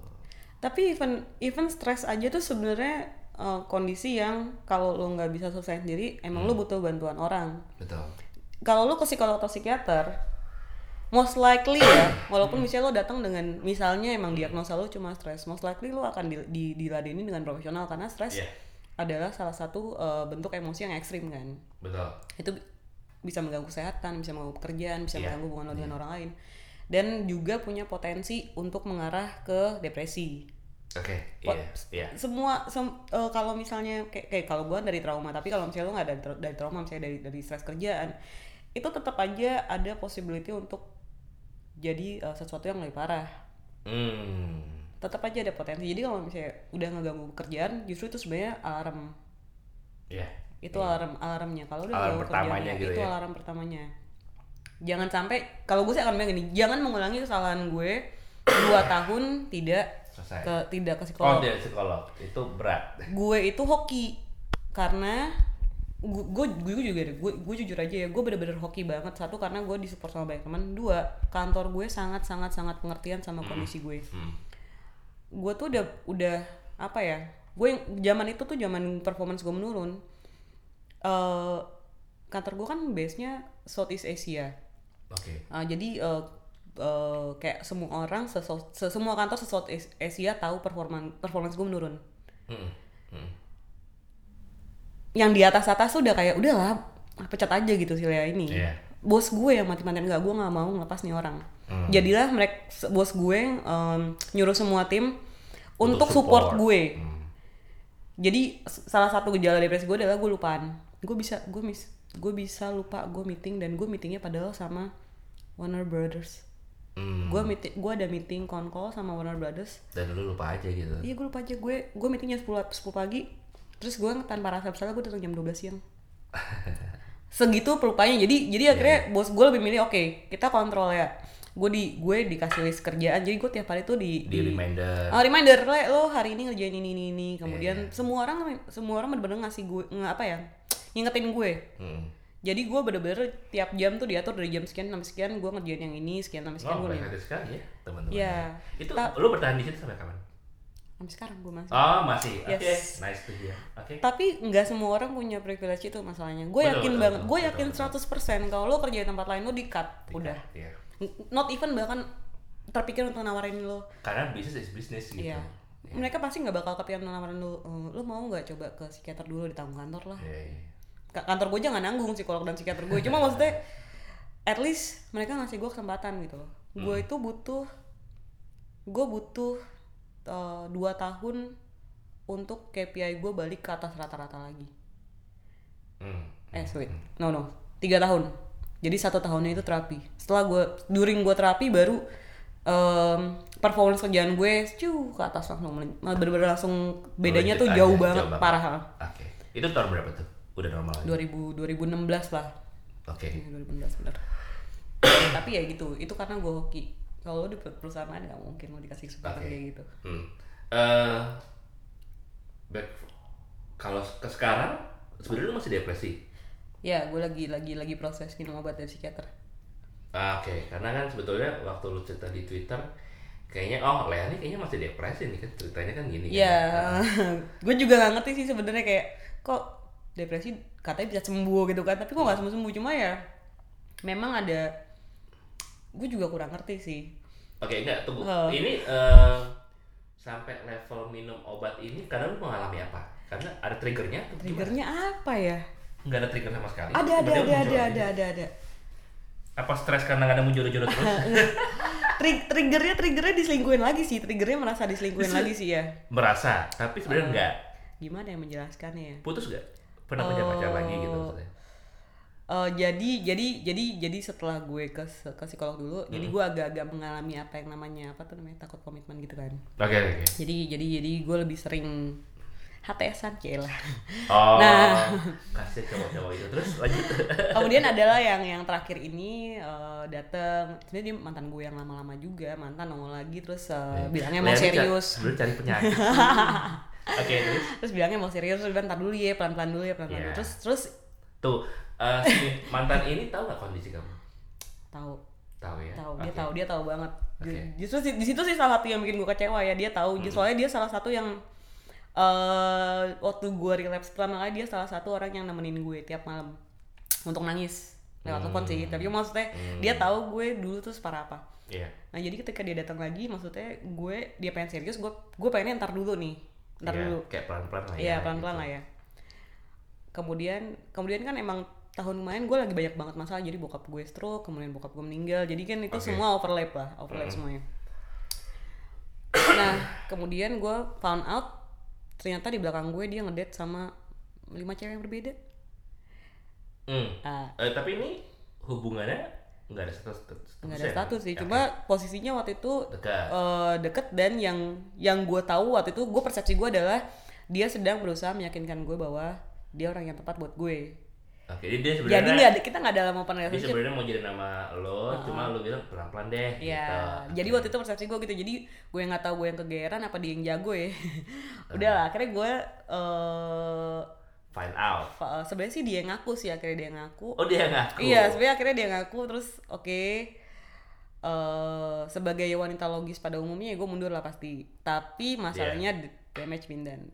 Tapi even even stres aja tuh sebenarnya eh, kondisi yang kalau lo nggak bisa selesai sendiri, emang lo butuh bantuan orang. betul Kalau lo ke psikolog atau psikiater, most likely ya, walaupun misalnya lo datang dengan misalnya emang diagnosa lo cuma stres, most likely lo akan di, di, diladeni dengan profesional karena stres Iya. adalah salah satu eh, bentuk emosi yang ekstrim kan. betul Itu bi- bisa mengganggu kesehatan, bisa mengganggu pekerjaan, bisa Iya. mengganggu hubungan lo dengan orang lain. Dan juga punya potensi untuk mengarah ke depresi. oke Pot- iya iya. semua sem- eh, kalau misalnya kayak, kayak kalau gue dari trauma tapi kalau misalnya lo nggak dari, dari trauma misalnya dari dari stres kerjaan itu tetap aja ada possibility untuk jadi eh, sesuatu yang lebih parah. Hmm. Tetap aja ada potensi. Jadi kalau misalnya udah ngeganggu kerjaan justru itu sebenarnya alarm. Iya itu alarm alarmnya. Kalau udah Alarm pertamanya gitu itu ya. alarm pertamanya jangan sampai kalau gue sih akan bilang gini jangan mengulangi kesalahan gue dua tahun tidak selesai. ke tidak ke oh psikolog dia psikolog. Itu berat. Gue itu hoki karena gue gue juga gue gue jujur aja ya gue bener-bener hoki banget. Satu karena gue disupport sama banyak teman. Dua kantor gue sangat sangat sangat pengertian sama kondisi gue. Hmm. gue tuh udah udah apa ya gue yang zaman itu tuh zaman performance gue menurun. Eh kantor gue kan base nya Southeast Asia oke Ah, jadi eh, eh, kayak semua orang semua kantor sesuatu Asia tahu performan performance gue menurun Hmm. Hmm. yang di atas atas tuh udah kayak udahlah pecat aja gitu sih Lea ini Iya. bos gue yang mati-matian nggak gue nggak mau ngelepas nih orang jadilah mereka bos gue em, nyuruh semua tim untuk, support. gue Hmm. jadi salah satu gejala depresi gue adalah gue lupaan gue bisa gue mis gue bisa lupa gue meeting dan gue meetingnya padahal sama Warner Brothers. Hmm. gue meeting gue ada meeting konkol sama Warner Brothers. Dan lu lupa aja gitu. iya gue lupa aja. Gue gue meetingnya 10, 10 pagi. Terus gue tanpa rasa bersalah gue datang jam 12 siang. Segitu pelupanya. Jadi jadi akhirnya bos gue lebih milih oke kita kontrol ya. Gue di gue dikasih list kerjaan. Jadi gue tiap hari tuh di Di reminder. Oh, reminder. Le, lo hari ini ngerjain ini ini ini. Kemudian Iya, semua orang semua orang bener-bener ngasih gue apa ya ngingetin gue Hmm. jadi gue bener-bener tiap jam tuh diatur dari jam sekian sampai sekian gue ngerjain yang ini sekian sampai sekian Oh, gue hati sekali ya teman-teman. Iya. Itu Ta- lu bertahan di situ sampai kapan? sampai sekarang gue masih Oh masih. Oke. Yes. Nice to hear. Oke. tapi nggak semua orang punya privilege itu masalahnya gue yakin betul, banget gue yakin betul. 100% kalau lo kerja di tempat lain lo di cut udah Iya. not even bahkan terpikir untuk nawarin lo Karena bisnis is bisnis gitu. Iya. Mereka pasti nggak bakal kepikiran nawarin lo, "Eh, lo mau nggak coba ke psikiater dulu di tanggung kantor lah. Iya, iya. Ka- Kantor gue jangan nanggung psikolog dan psikiater gue. Cuma maksudnya, at least mereka ngasih gue kesempatan gitu. loh. Gue itu butuh, gue butuh eh, dua tahun untuk KPI gue balik ke atas rata-rata lagi. Hmm. Eh, wait, no no, tiga tahun. Jadi satu tahunnya itu terapi. Setelah gue, during gue terapi baru em, performance kerjaan gue cuy ke atas langsung bener-bener langsung bedanya Melejit tuh aja, jauh banget parah ha. Oke. Itu tahun berapa tuh? Udah normal lagi. 2000 2016 lah Oke. 2016 bener tapi ya gitu itu karena gue hoki kalau di perusahaan lain nggak mungkin lo dikasih kesempatan Oke. kayak gitu Hmm. Back kalau ke sekarang sebenarnya lu masih depresi. ya gue lagi lagi lagi proses minum obat dari psikiater Ah, Oke, karena kan sebetulnya waktu lu cerita di Twitter kayaknya oh Lea ini kayaknya masih depresi nih kan ceritanya kan gini ya kan. gue juga nggak ngerti sih sebenarnya kayak kok depresi katanya bisa sembuh gitu kan tapi kok nggak sembuh sembuh cuma ya memang ada gue juga kurang ngerti sih Oke, enggak tunggu. Oh. Ini eh, sampai level minum obat ini karena lu mengalami apa? Karena ada triggernya gimana? triggernya apa ya Enggak ada trigger sama sekali. ada ada ada ada ada ada ada Apa stres karena nggak ada muncul-muncul terus? Tri- triggernya triggernya diselingkuhin lagi sih triggernya merasa diselingkuhin lagi sih ya Merasa, tapi sebenarnya Oh. enggak. gimana yang menjelaskannya ya Putus gak? Pernah punya pacar lagi gitu maksudnya? Eh, jadi jadi jadi jadi setelah gue ke ke psikolog dulu jadi Hmm. gue agak-agak mengalami apa yang namanya apa tuh namanya takut komitmen gitu kan Oke, oke. jadi jadi jadi gue lebih sering HTSan lah Oh, Nah. kasih cowok-cowok itu terus lanjut. kemudian adalah yang yang terakhir ini eh, datang sebenarnya dia mantan gue yang lama-lama juga mantan nongol lagi terus eh, bilangnya mau serius Sebenarnya cari penyakit. Oke, terus terus bilangnya mau serius terus bilang, dulu ya pelan-pelan dulu ya pelan-pelan Iya. dulu." terus terus tuh eh, si mantan ini tahu nggak kondisi kamu? tahu Tahu ya. tahu dia Oke. tahu dia tahu banget Oke. justru di situ sih salah satu yang bikin gue kecewa ya dia tahu soalnya dia salah satu yang eh waktu gue relapse pertama kali dia salah satu orang yang nemenin gue tiap malam untuk nangis lewat telepon sih tapi maksudnya dia tahu gue dulu tuh separah apa Iya. nah jadi ketika dia datang lagi maksudnya gue dia pengen serius gue gue pengennya ntar dulu nih ntar Iya, dulu Kayak pelan-pelan lah ya. Iya pelan-pelan gitu. lah ya. Kemudian kemudian kan emang tahun kemarin gue lagi banyak banget masalah jadi bokap gue stroke kemudian bokap gue meninggal jadi kan itu Oke. semua overlap lah overlap semuanya. Nah kemudian gue found out ternyata di belakang gue dia ngedate sama lima cewek yang berbeda. Hmm. Ah, Eh, tapi ini hubungannya nggak ada status. nggak ada ya? status sih Oke. cuma posisinya waktu itu dekat. eh, deket dan yang yang gue tahu waktu itu gue persepsi gue adalah dia sedang berusaha meyakinkan gue bahwa dia orang yang tepat buat gue. Oke, jadi dia Jadi sebenarnya nggak ada kita nggak dalam open dia relationship. sebenarnya mau jadi nama lo, cuma lo bilang pelan-pelan deh. Iya, gitu. jadi waktu itu persepsi gue gitu. Jadi gue nggak tahu gue yang kegeeran apa dia yang jago ya. Udah lah, akhirnya gue eh find out. fa- sebenarnya sih dia yang ngaku sih akhirnya dia yang ngaku. Oh dia ngaku. Iya, sebenarnya akhirnya dia ngaku terus oke. eh sebagai wanita logis pada umumnya ya gue mundur lah pasti. Tapi masalahnya the damage been done.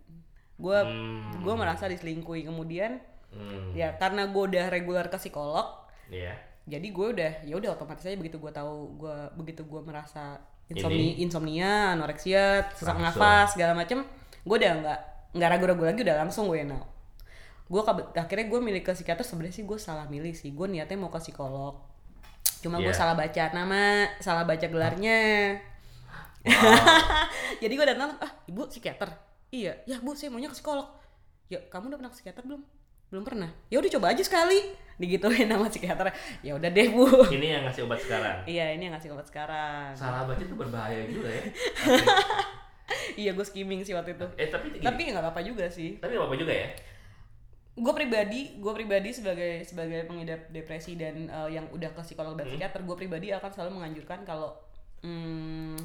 Gue Hmm. gue merasa diselingkuhi kemudian Hmm. ya karena gue udah regular ke psikolog Iya. jadi gue udah ya udah otomatis aja begitu gue tahu gue begitu gue merasa insomnia insomnia anoreksia sesak nafas segala macem gue udah nggak nggak ragu-ragu lagi udah langsung gue now gue akhirnya gue milih ke psikiater sebenarnya sih gue salah milih sih. Gue niatnya mau ke psikolog. Cuma gue Iya. salah baca nama salah baca gelarnya. Jadi gue datang ah ibu psikiater? Iya. Ya bu saya maunya ke psikolog. Ya kamu udah pernah ke psikiater belum? Belum pernah. Ya udah coba aja sekali. Digituin nama psikiater. Ya udah deh bu. Ini yang ngasih obat sekarang. iya ini yang ngasih obat sekarang. Salah baca itu berbahaya juga ya. iya gue skimming sih waktu itu. Eh tapi tapi nggak apa-apa juga sih. Tapi apa juga ya? Gue pribadi gue pribadi sebagai sebagai pengidap depresi dan eh, yang udah ke psikolog dan psikiater gue pribadi akan selalu menganjurkan kalau hmm,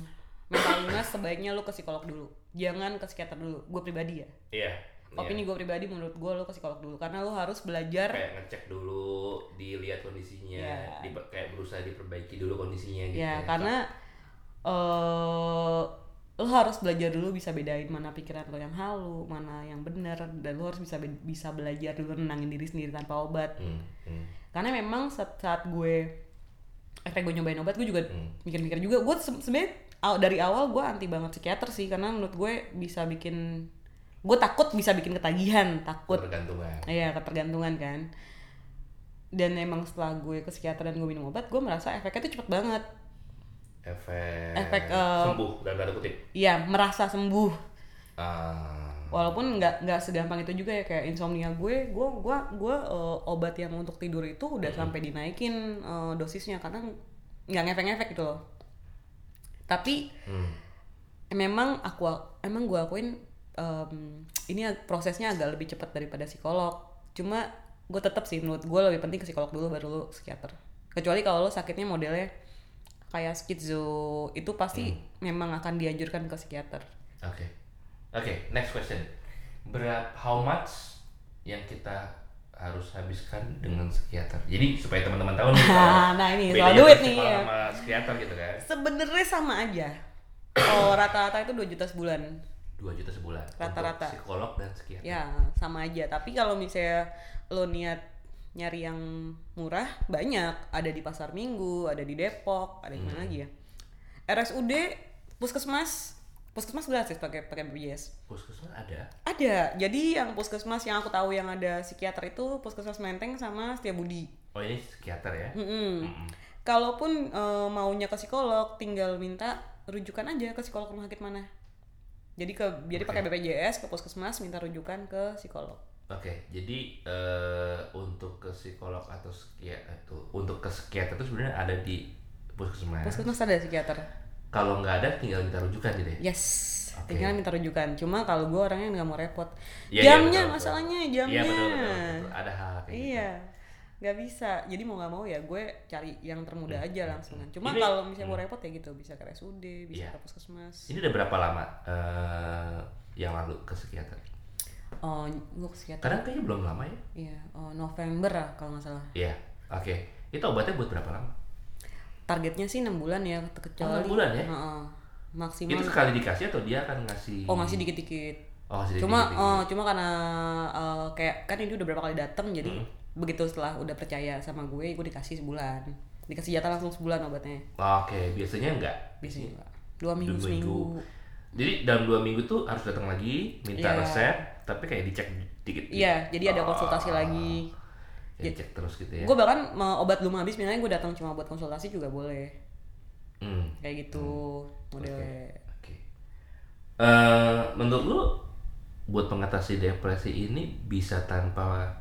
mental illness sebaiknya lu ke psikolog dulu jangan ke psikiater dulu gue pribadi ya Iya. opini gue pribadi menurut gue lu ke psikolog dulu karena lu harus belajar kayak ngecek dulu, dilihat kondisinya, Iya. di, kayak berusaha diperbaiki dulu kondisinya gitu. ya karena eh lo harus belajar dulu bisa bedain mana pikiran lo yang halu mana yang benar dan lo harus bisa be- bisa belajar dulu nenangin diri sendiri tanpa obat. Hmm, hmm, karena memang saat, saat gue efek gue nyobain obat gue juga Hmm. mikir-mikir juga. Gue se- sebenarnya dari awal gue anti banget psikiater sih karena menurut gue bisa bikin gue takut bisa bikin ketagihan takut. Ketergantungan. Iya ketergantungan kan. Dan emang setelah gue ke psikiater dan gue minum obat gue merasa efeknya tuh cepet banget Efek, Efek, eh, sembuh dalam tanda kutip. Iya merasa sembuh. Ah, walaupun nggak nggak segampang itu juga ya kayak insomnia gue gue gue gue eh, obat yang untuk tidur itu udah sampai dinaikin eh, dosisnya karena nggak ngefek-ngefek gitu loh. Tapi hmm. memang aku emang gue akuin em, ini prosesnya agak lebih cepat daripada psikolog. Cuma gue tetap sih menurut gue lebih penting ke psikolog dulu baru lu psikiater. Kecuali kalau lo sakitnya modelnya kayak skizo itu pasti memang akan dianjurkan ke psikiater Oke. Oke, next question. Berapa how much yang kita harus habiskan dengan psikiater? Jadi supaya teman-teman tahu nih. kalau nah ini soal duit nih ya. sama psikiater gitu kan. sebenarnya sama aja oh rata-rata itu 2 juta sebulan 2 juta sebulan. Rata-rata. Psikolog dan psikiater. ya sama aja tapi kalau misalnya lo niat nyari yang murah banyak ada di pasar minggu ada di Depok ada di mana lagi ya RSUD puskesmas puskesmas gratis pakai pakai BPJS Puskesmas ada. ada jadi yang puskesmas yang aku tahu yang ada psikiater itu puskesmas Menteng sama Setiabudi Oh ini psikiater ya. Mm-mm. Mm-mm. Kalaupun eh, maunya ke psikolog, tinggal minta rujukan aja ke psikolog rumah sakit mana. Jadi ke jadi pakai BPJS ke puskesmas minta rujukan ke psikolog. Oke, jadi eh, untuk ke psikolog atau psikiater itu untuk ke psikiater itu sebenarnya ada di puskesmas. Puskesmas ada psikiater. Kalau nggak ada tinggal minta rujukan gitu ya. Yes. Oke. Tinggal minta rujukan. Cuma kalau gue orangnya nggak mau repot. Iya, iya, jamnya betul, betul. masalahnya jamnya. Iya betul, betul, betul. Ada hal kayak gitu. Iya. Nggak bisa. Jadi mau nggak mau ya gue cari yang termudah aja langsungan. Cuma Ini- kalau misalnya mau repot ya gitu bisa ke RSUD, bisa Iya. ke puskesmas. Ini udah berapa lama eh, yang lalu ke psikiater? Oh, gue psikiater. Kadang kayaknya belum lama ya. Iya, oh, November lah kalau nggak salah. Iya. Oke. Itu obatnya buat berapa lama? targetnya sih enam bulan ya kecuali enam bulan ya? Heeh. maksimal Itu sekali dikasih atau dia akan ngasih? oh masih dikit dikit Oh, masih cuma dikit-dikit. oh cuma karena eh, kayak kan ini udah berapa kali dateng jadi Hmm. begitu setelah udah percaya sama gue gue dikasih sebulan dikasih jatah langsung sebulan obatnya Oke, biasanya enggak. biasanya enggak dua minggu Dua seminggu Jadi dalam dua minggu tuh harus datang lagi, minta Iya. resep, tapi kayak dicek dikit. iya jadi ada Oh. konsultasi lagi Kayak cek terus gitu ya. gue bahkan mau obat belum habis misalnya gue datang cuma buat konsultasi juga boleh Hmm. kayak gitu modelnya Oke. Eh, menurut lu buat mengatasi depresi ini bisa tanpa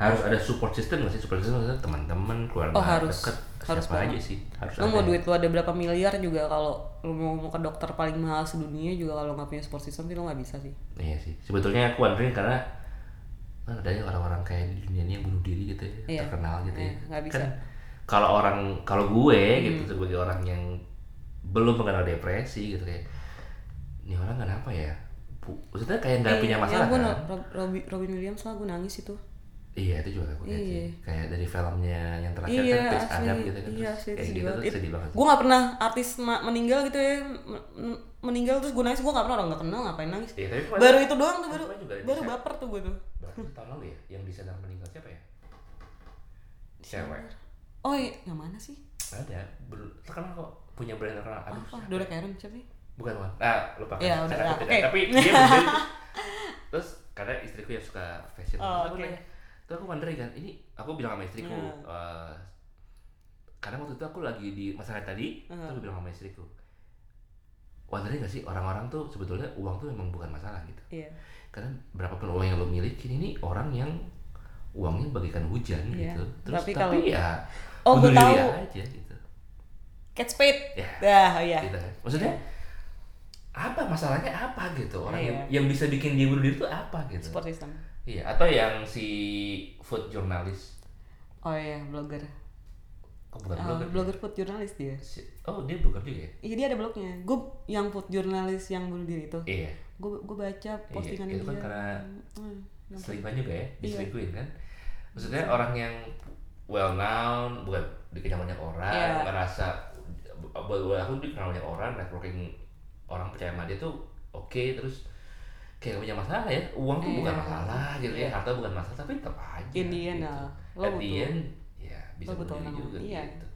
harus ada support system nggak sih support system maksudnya teman-teman keluarga Oh, harus. dekat Harus siapa banget. aja sih harus lo mau duit lo ada berapa miliar juga kalau lo mau, mau ke dokter paling mahal sedunia juga kalau nggak punya support system sih lo nggak bisa sih iya sih sebetulnya aku wondering karena kan ada ya orang-orang kayak di dunia ini yang bunuh diri gitu ya Iya. terkenal gitu ya Iya, nggak bisa. Hmm. kan kalau orang kalau gue gitu sebagai orang yang belum mengenal depresi gitu kayak ini orang kenapa ya maksudnya kayak nggak punya masalah ya gue kan Robin, Robin Williams lah gue nangis itu Iya itu juga aku lihat sih. Iya. Kayak dari filmnya yang terakhir iya kan asli. Adab gitu kan. iya Terus kayak gitu tuh sedih banget. gue nggak pernah artis meninggal gitu ya. Men- men- meninggal terus gue nangis gue nggak pernah orang nggak kenal ngapain nangis? Iya, tapi baru itu doang tuh baru baru baper tuh gue tuh. Berapa tahun lalu ya yang di sadar meninggal siapa ya? Cewek. oh iya. Yang mana sih? Ada. Belum terkenal kok. Punya brand terkenal. Aduh apa? Dora ya? Karen siapa sih? Bukan bukan. Ah lupa. Iya, udah, tapi dia terus karena istriku yang suka fashion Oh, oke. Terus aku wondering kan. Ini aku bilang sama istriku Hmm. eh, karena waktu itu aku lagi di masalah tadi Hmm. terus aku bilang sama istriku wondering gak sih orang-orang tuh sebetulnya uang tuh memang bukan masalah gitu. Iya. Karena berapapun uang yang lo miliki ini orang yang uangnya bagikan hujan Iya. gitu. Terus Tapi tapi, kalau- ya Oh, diri tahu. aja gitu. Kate Spade ya. Dah oh, iya. Gitu. Maksudnya apa masalahnya apa gitu? Orang yang, Iya. yang bisa bikin dia bunuh diri itu apa gitu? Support system iya atau yang si food jurnalis oh iya blogger. Oh, bukan Ah, blogger? blogger food jurnalis dia. Si- oh dia blogger juga ya? Iya dia ada blognya. Gue yang food jurnalis yang bunuh diri itu. Iya. Gue gue baca postingan itu kan dia. karena Hmm, selingkuhan juga ya Iya. diselingkuhin kan? Maksudnya orang yang well known bukan dikenal banyak orang Iya. ngerasa buat aku dikenal banyak orang networking orang percaya sama dia tuh oke terus kayak punya masalah ya. Uang tuh bukan Iya. masalah gitu ya. Iya. harta bukan masalah tapi tetap aja In the end, gitu. ah, lo At the butuh- end, ya bisa lo butuh orang, juga iya. gitu.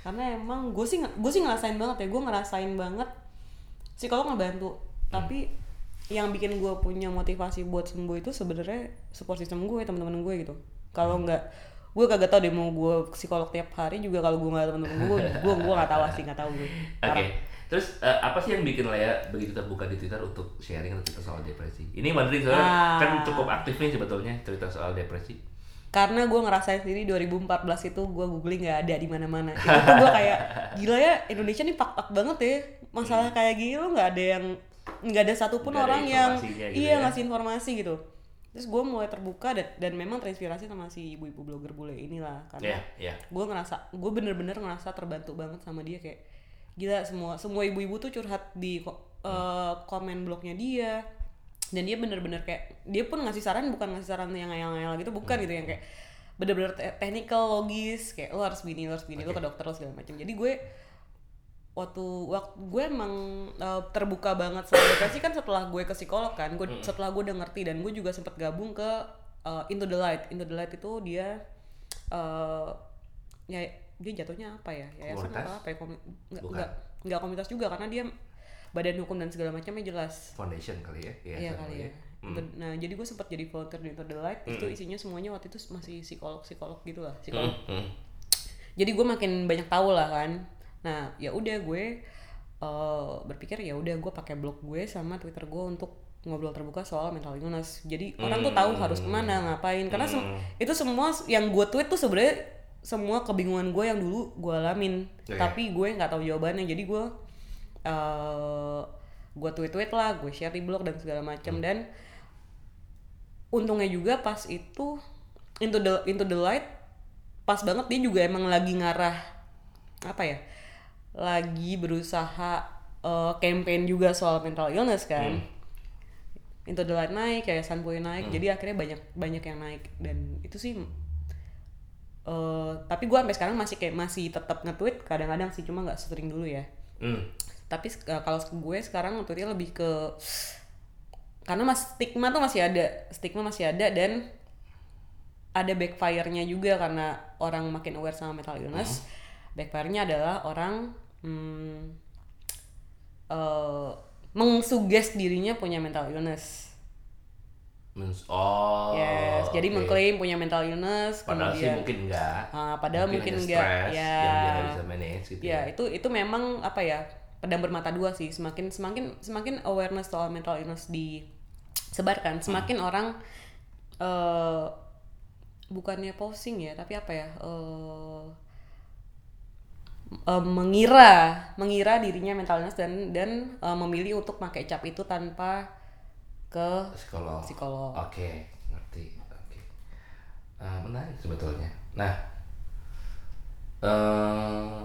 Karena emang gue sih gue sih ngerasain banget ya. Gue ngerasain banget psikolog ngebantu. Tapi yang bikin gue punya motivasi buat sembuh itu sebenarnya support system gue teman-teman gue gitu. Kalau nggak gue kagak tau deh mau gue psikolog tiap hari juga kalau gue nggak ada teman-teman gue gue gue nggak tahu sih nggak tahu gue Oke, terus eh, apa sih yang bikin Lea begitu terbuka di Twitter untuk sharing cerita soal depresi? Ini Madrid soalnya Ah. kan cukup aktif nih sebetulnya cerita soal depresi. karena gue ngerasain sendiri 2014 itu gue googling nggak ada di mana-mana itu tuh gue kayak gila ya Indonesia nih up banget ya masalah kayak gini lo nggak ada yang nggak ada satupun Hmm. Nggak ada orang yang gitu iya ya. ngasih informasi gitu terus gue mulai terbuka dan, dan memang terinspirasi sama si ibu-ibu blogger bule inilah karena Iya, iya. gue ngerasa gue bener-bener ngerasa terbantu banget sama dia kayak gila semua semua ibu-ibu tuh curhat di eh, komen blognya dia. Dan dia bener-bener kayak dia pun ngasih saran bukan ngasih saran yang ngayal-ngayal gitu bukan gitu yang kayak bener-bener te- technical logis kayak lo harus begini lo harus begini lo ke dokter lo segala macam jadi gue waktu waktu gue emang eh, terbuka banget soal depresi kan setelah gue ke psikolog kan. Gue setelah gue udah ngerti dan gue juga sempat gabung ke eh, Into the Light. Into the Light itu dia eh ya dia jatuhnya apa ya? Yayasan apa apa ya? Komi- nggak nggak nggak komunitas juga karena dia badan hukum dan segala macamnya jelas. Foundation kali ya? Iya sama kali ya. Hmm. Into- Nah jadi gue sempat jadi volunteer di Into the Light. Itu isinya semuanya waktu itu masih psikolog psikolog gitu lah psikolog. Hmm, hmm. jadi gue makin banyak tahu lah kan nah ya udah gue eh, berpikir ya udah gue pakai blog gue sama twitter gue untuk ngobrol terbuka soal mental illness. Jadi orang tuh tahu harus ke mana ngapain. Karena sem- itu semua yang gue tweet tuh sebenarnya semua kebingungan gue yang dulu gue alamin. Oke. tapi gue nggak tahu jawabannya. Jadi gue eh gue tweet tweet lah gue share di blog dan segala macam. Dan untungnya juga pas itu into the into the light pas banget dia juga emang lagi ngarah apa ya lagi berusaha eh, campaign juga soal mental illness kan. Into the light naik kayak Sanboy naik jadi akhirnya banyak banyak yang naik. Dan itu sih eh tapi gue sampai sekarang masih kayak masih tetap nge-tweet kadang-kadang sih cuma nggak sering dulu ya. Hmm. tapi eh, kalau gue sekarang nge-tweetnya lebih ke karena mas stigma tuh masih ada stigma masih ada dan ada backfire-nya juga karena orang makin aware sama mental illness. Backfire-nya adalah orang hmm, eh, mengsuges dirinya punya mental illness oh. yes jadi oke. mengklaim punya mental illness Padahal sih kemudian mungkin enggak. Ah, padahal mungkin hanya enggak. Ya. Yang dia bisa manage gitu. ya itu itu memang apa ya pedang bermata dua sih semakin semakin semakin awareness soal mental illness disebarkan semakin orang eh bukannya posing ya tapi apa ya eh eh, mengira mengira dirinya mental illness dan dan eh, memilih untuk pakai cap itu tanpa ke Psikolog. Psikolog. Oke, ngerti. Oke. Ah, menarik sebetulnya. Nah, eh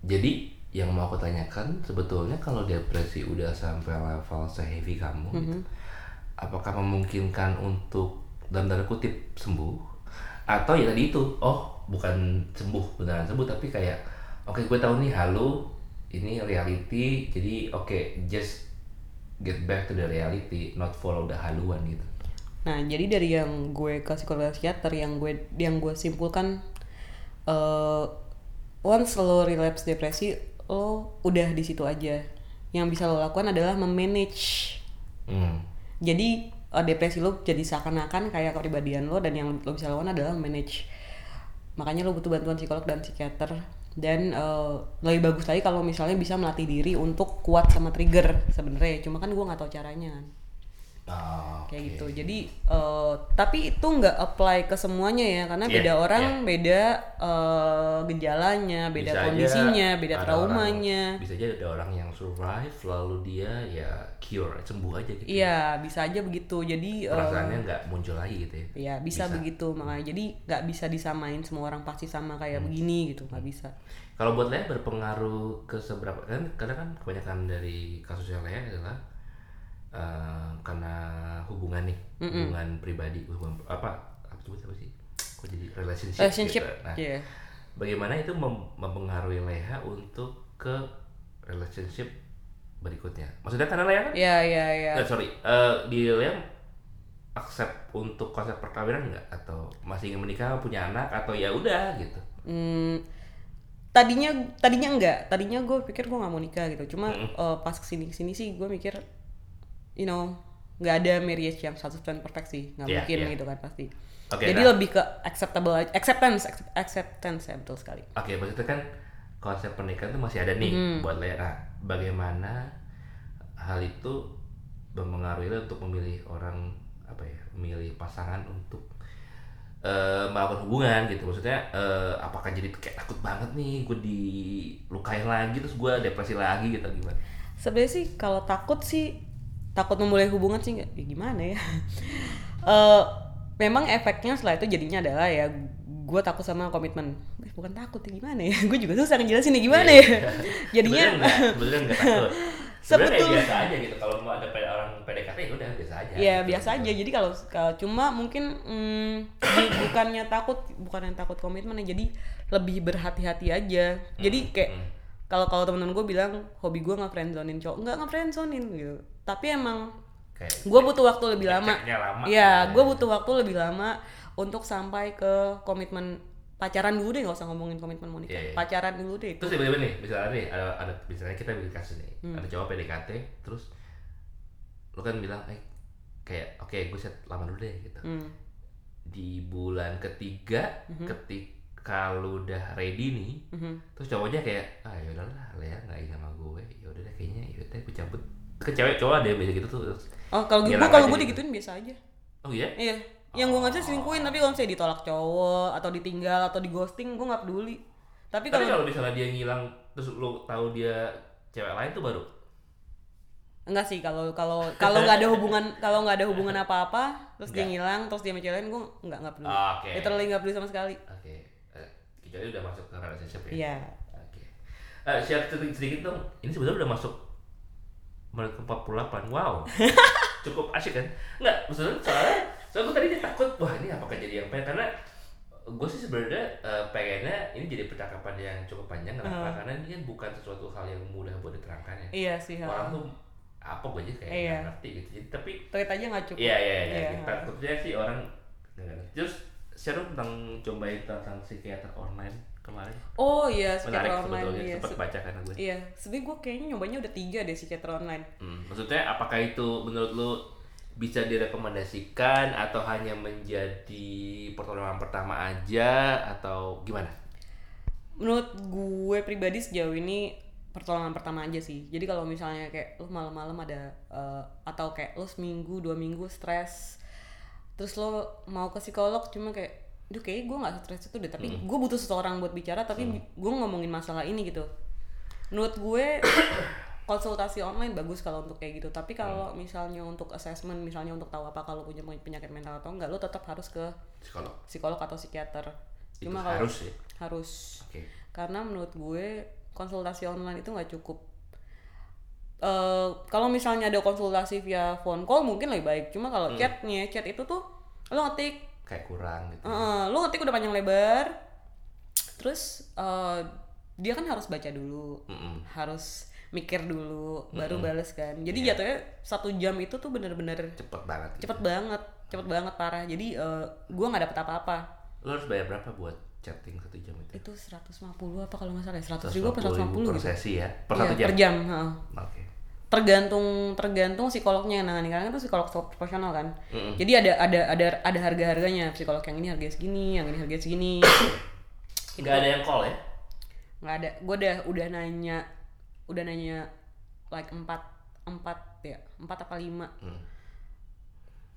jadi yang mau aku tanyakan sebetulnya kalau depresi udah sampai level seheavy kamu, gitu, Mm-hmm. apakah memungkinkan untuk dalam tanda kutip sembuh? Atau ya tadi itu, oh bukan sembuh beneran sembuh tapi kayak oke gue tahu nih halu ini reality jadi oke just get back to the reality not follow the haluan gitu. Nah, jadi dari yang gue ke psikolog psikiater yang gue yang gue simpulkan eh once lo relapse depresi lo udah di situ aja. Yang bisa lo lakukan adalah memanage. Hmm. jadi eh, depresi lo jadi seakan-akan kayak kepribadian lo dan yang lo bisa lakukan adalah manage makanya lo butuh bantuan psikolog dan psikiater dan eh, lebih bagus lagi kalau misalnya bisa melatih diri untuk kuat sama trigger sebenarnya. Cuma kan gue nggak tahu caranya. kan Ah, kayak gitu. Jadi eh, tapi itu nggak apply ke semuanya ya karena Iya, beda orang iya. beda eh, gejalanya beda Bisa kondisinya beda traumanya orang- bisa aja ada orang yang survive lalu dia ya cure sembuh aja gitu. Iya bisa aja begitu. Jadi eh, perasaannya nggak muncul lagi gitu ya. Ya bisa, begitu. Makanya jadi nggak bisa disamain semua orang pasti sama kayak Hmm. begini gitu. Nggak bisa. Kalau buat Lea berpengaruh ke seberapa kan karena kan kebanyakan dari kasusnya Lea adalah eh, karena hubungan nih, hubungan pribadi, hubungan apa apa sih? Kok jadi relationship? relationship gitu. Nah, ya bagaimana itu mem- mempengaruhi Lea untuk ke relationship berikutnya? Maksudnya karena Lea kan? ya ya ya Eh, sorry, eh, di Lea accept untuk konsep perkawinan nggak atau masih ingin menikah punya anak atau ya udah gitu? Hmm, tadinya tadinya enggak tadinya gue pikir gue nggak mau nikah gitu cuma eh, pas ke sini ke sini sih gue mikir you know nggak ada marriage yang 100% perfect sih nggak Iya, mungkin iya. gitu kan pasti Oke, jadi nah. lebih ke acceptable acceptance accept- acceptance ya betul sekali Oke, maksudnya kan konsep pernikahan itu masih ada nih buat Lea. Nah, bagaimana hal itu mempengaruhi Lea untuk memilih orang apa ya, memilih pasangan untuk eh, melakukan hubungan gitu. Maksudnya eh, apakah jadi kayak takut banget nih gue dilukain lagi terus gue depresi lagi gitu gimana? sebenarnya sih kalau takut sih takut memulai hubungan sih nggak ya gimana ya Eh, memang efeknya setelah itu jadinya adalah ya gue takut sama komitmen Eh, bukan takut ya gimana ya gue juga susah ngejelasin ya gimana ya jadinya Sebenarnya takut. Sebetulnya- biasa aja gitu. Kalau mau ada orang PDKT ya udah biasa aja. ya gitu. biasa aja jadi kalau kalau cuma mungkin mm, di- bukannya takut bukan yang takut komitmen ya jadi lebih berhati-hati aja jadi kayak hmm. Kalau kalau teman-teman gue bilang hobi gue nggak friendzonin cowok nggak nggak friendzonin gitu tapi emang gue butuh waktu lebih lama lama. Iya, gue butuh waktu lebih lama untuk sampai ke komitmen pacaran dulu deh nggak usah ngomongin komitmen mau nikah Iya, iya. pacaran dulu deh Terus tiba-tiba nih, misalnya nih, ada, ada misalnya kita bikin kasus nih, Hmm. ada cowok PDKT, terus lu kan bilang, eh kayak oke gue set lama dulu deh gitu. Hmm. Di bulan ketiga, ketika lu udah ready nih, Mhm. terus cowoknya kayak, ah yaudahlah, Lea nggak ingin sama gue, yaudah deh kayaknya yaudah gue cabut. Ke cewek cowok ada yang biasa gitu tuh. terus, oh kalau gue kalau gue gitu. digituin biasa aja Oh iya? iya yang gue nggak selingkuhin tapi kalau misalnya ditolak cowok atau ditinggal atau di ghosting gue nggak peduli tapi Tapi kalau kalau misalnya dia ngilang, terus lu tahu dia cewek lain tuh baru. enggak sih kalau kalau kalau nggak ada hubungan kalau nggak ada hubungan apa-apa terus dia ngilang terus dia sama cewek lain gue nggak nggak peduli Oke. literally nggak peduli sama sekali Oke, kecuali udah masuk ke relationship ya. iya Oke. Eh, share sedikit, sedikit dong. Ini sebenarnya udah masuk menit ke 48. Wow. Cukup asik kan? Enggak, maksudnya soalnya soalnya gue tadi dia takut, wah ini apakah jadi yang pengen karena gue sih sebenarnya eh, pengennya ini jadi percakapan yang cukup panjang kenapa? Karena ini kan bukan sesuatu hal yang mudah buat diterangkan ya. iya sih. Orang tuh apa gue aja kayak Iya. ngerti gitu. Jadi, tapi tweet aja nggak cukup Iya iya iya. Iya. Takutnya sih orang nggak ngerti. Terus share tentang cobain tentang psikiater online kemarin. oh iya Menarik psikiater online sebetulnya iya sempat Se- baca kan gue. iya sebenarnya gue kayaknya nyobanya udah tiga deh psikiater online Hmm, maksudnya apakah itu menurut lu bisa direkomendasikan atau hanya menjadi pertolongan pertama aja atau gimana? menurut gue pribadi sejauh ini pertolongan pertama aja sih jadi kalau misalnya kayak lu malam-malam ada eh, atau kayak lu seminggu dua minggu stres terus lo mau ke psikolog cuma kayak duh kayak gue nggak stres itu deh tapi gue butuh seseorang buat bicara tapi gue ngomongin masalah ini gitu. Menurut gue konsultasi online bagus kalau untuk kayak gitu tapi kalau misalnya untuk assessment misalnya untuk tahu apa kalau punya penyakit mental atau enggak lo tetap harus ke Psikolog. psikolog atau psikiater. Itu cuma kalau harus ya. harus. Oke. karena menurut gue konsultasi online itu nggak cukup Eh kalau misalnya ada konsultasi via phone call mungkin lebih baik cuma kalau chatnya chat itu tuh lo ngetik Kayak kurang gitu. eh, lo ngetik udah panjang lebar terus eh, dia kan harus baca dulu Mm-mm. harus mikir dulu baru bales kan jadi jatuhnya satu jam itu tuh bener-bener Cepet banget. gitu. cepet banget cepet banget parah jadi eh, gue nggak dapet apa-apa Lu harus bayar berapa buat chatting satu jam itu? itu 150 apa kalau nggak salah ya 100 ribu apa 150 per gitu sesi ya? Per Iya, satu jam? per jam heeh. Oke. Tergantung tergantung psikolognya yang nangani karena kan itu psikolog profesional kan Mm-mm. jadi ada ada ada ada harga harganya psikolog yang ini harga segini yang ini harga segini Nggak ada yang call ya? nggak ada gue udah udah nanya udah nanya like empat empat ya empat apa lima Hmm.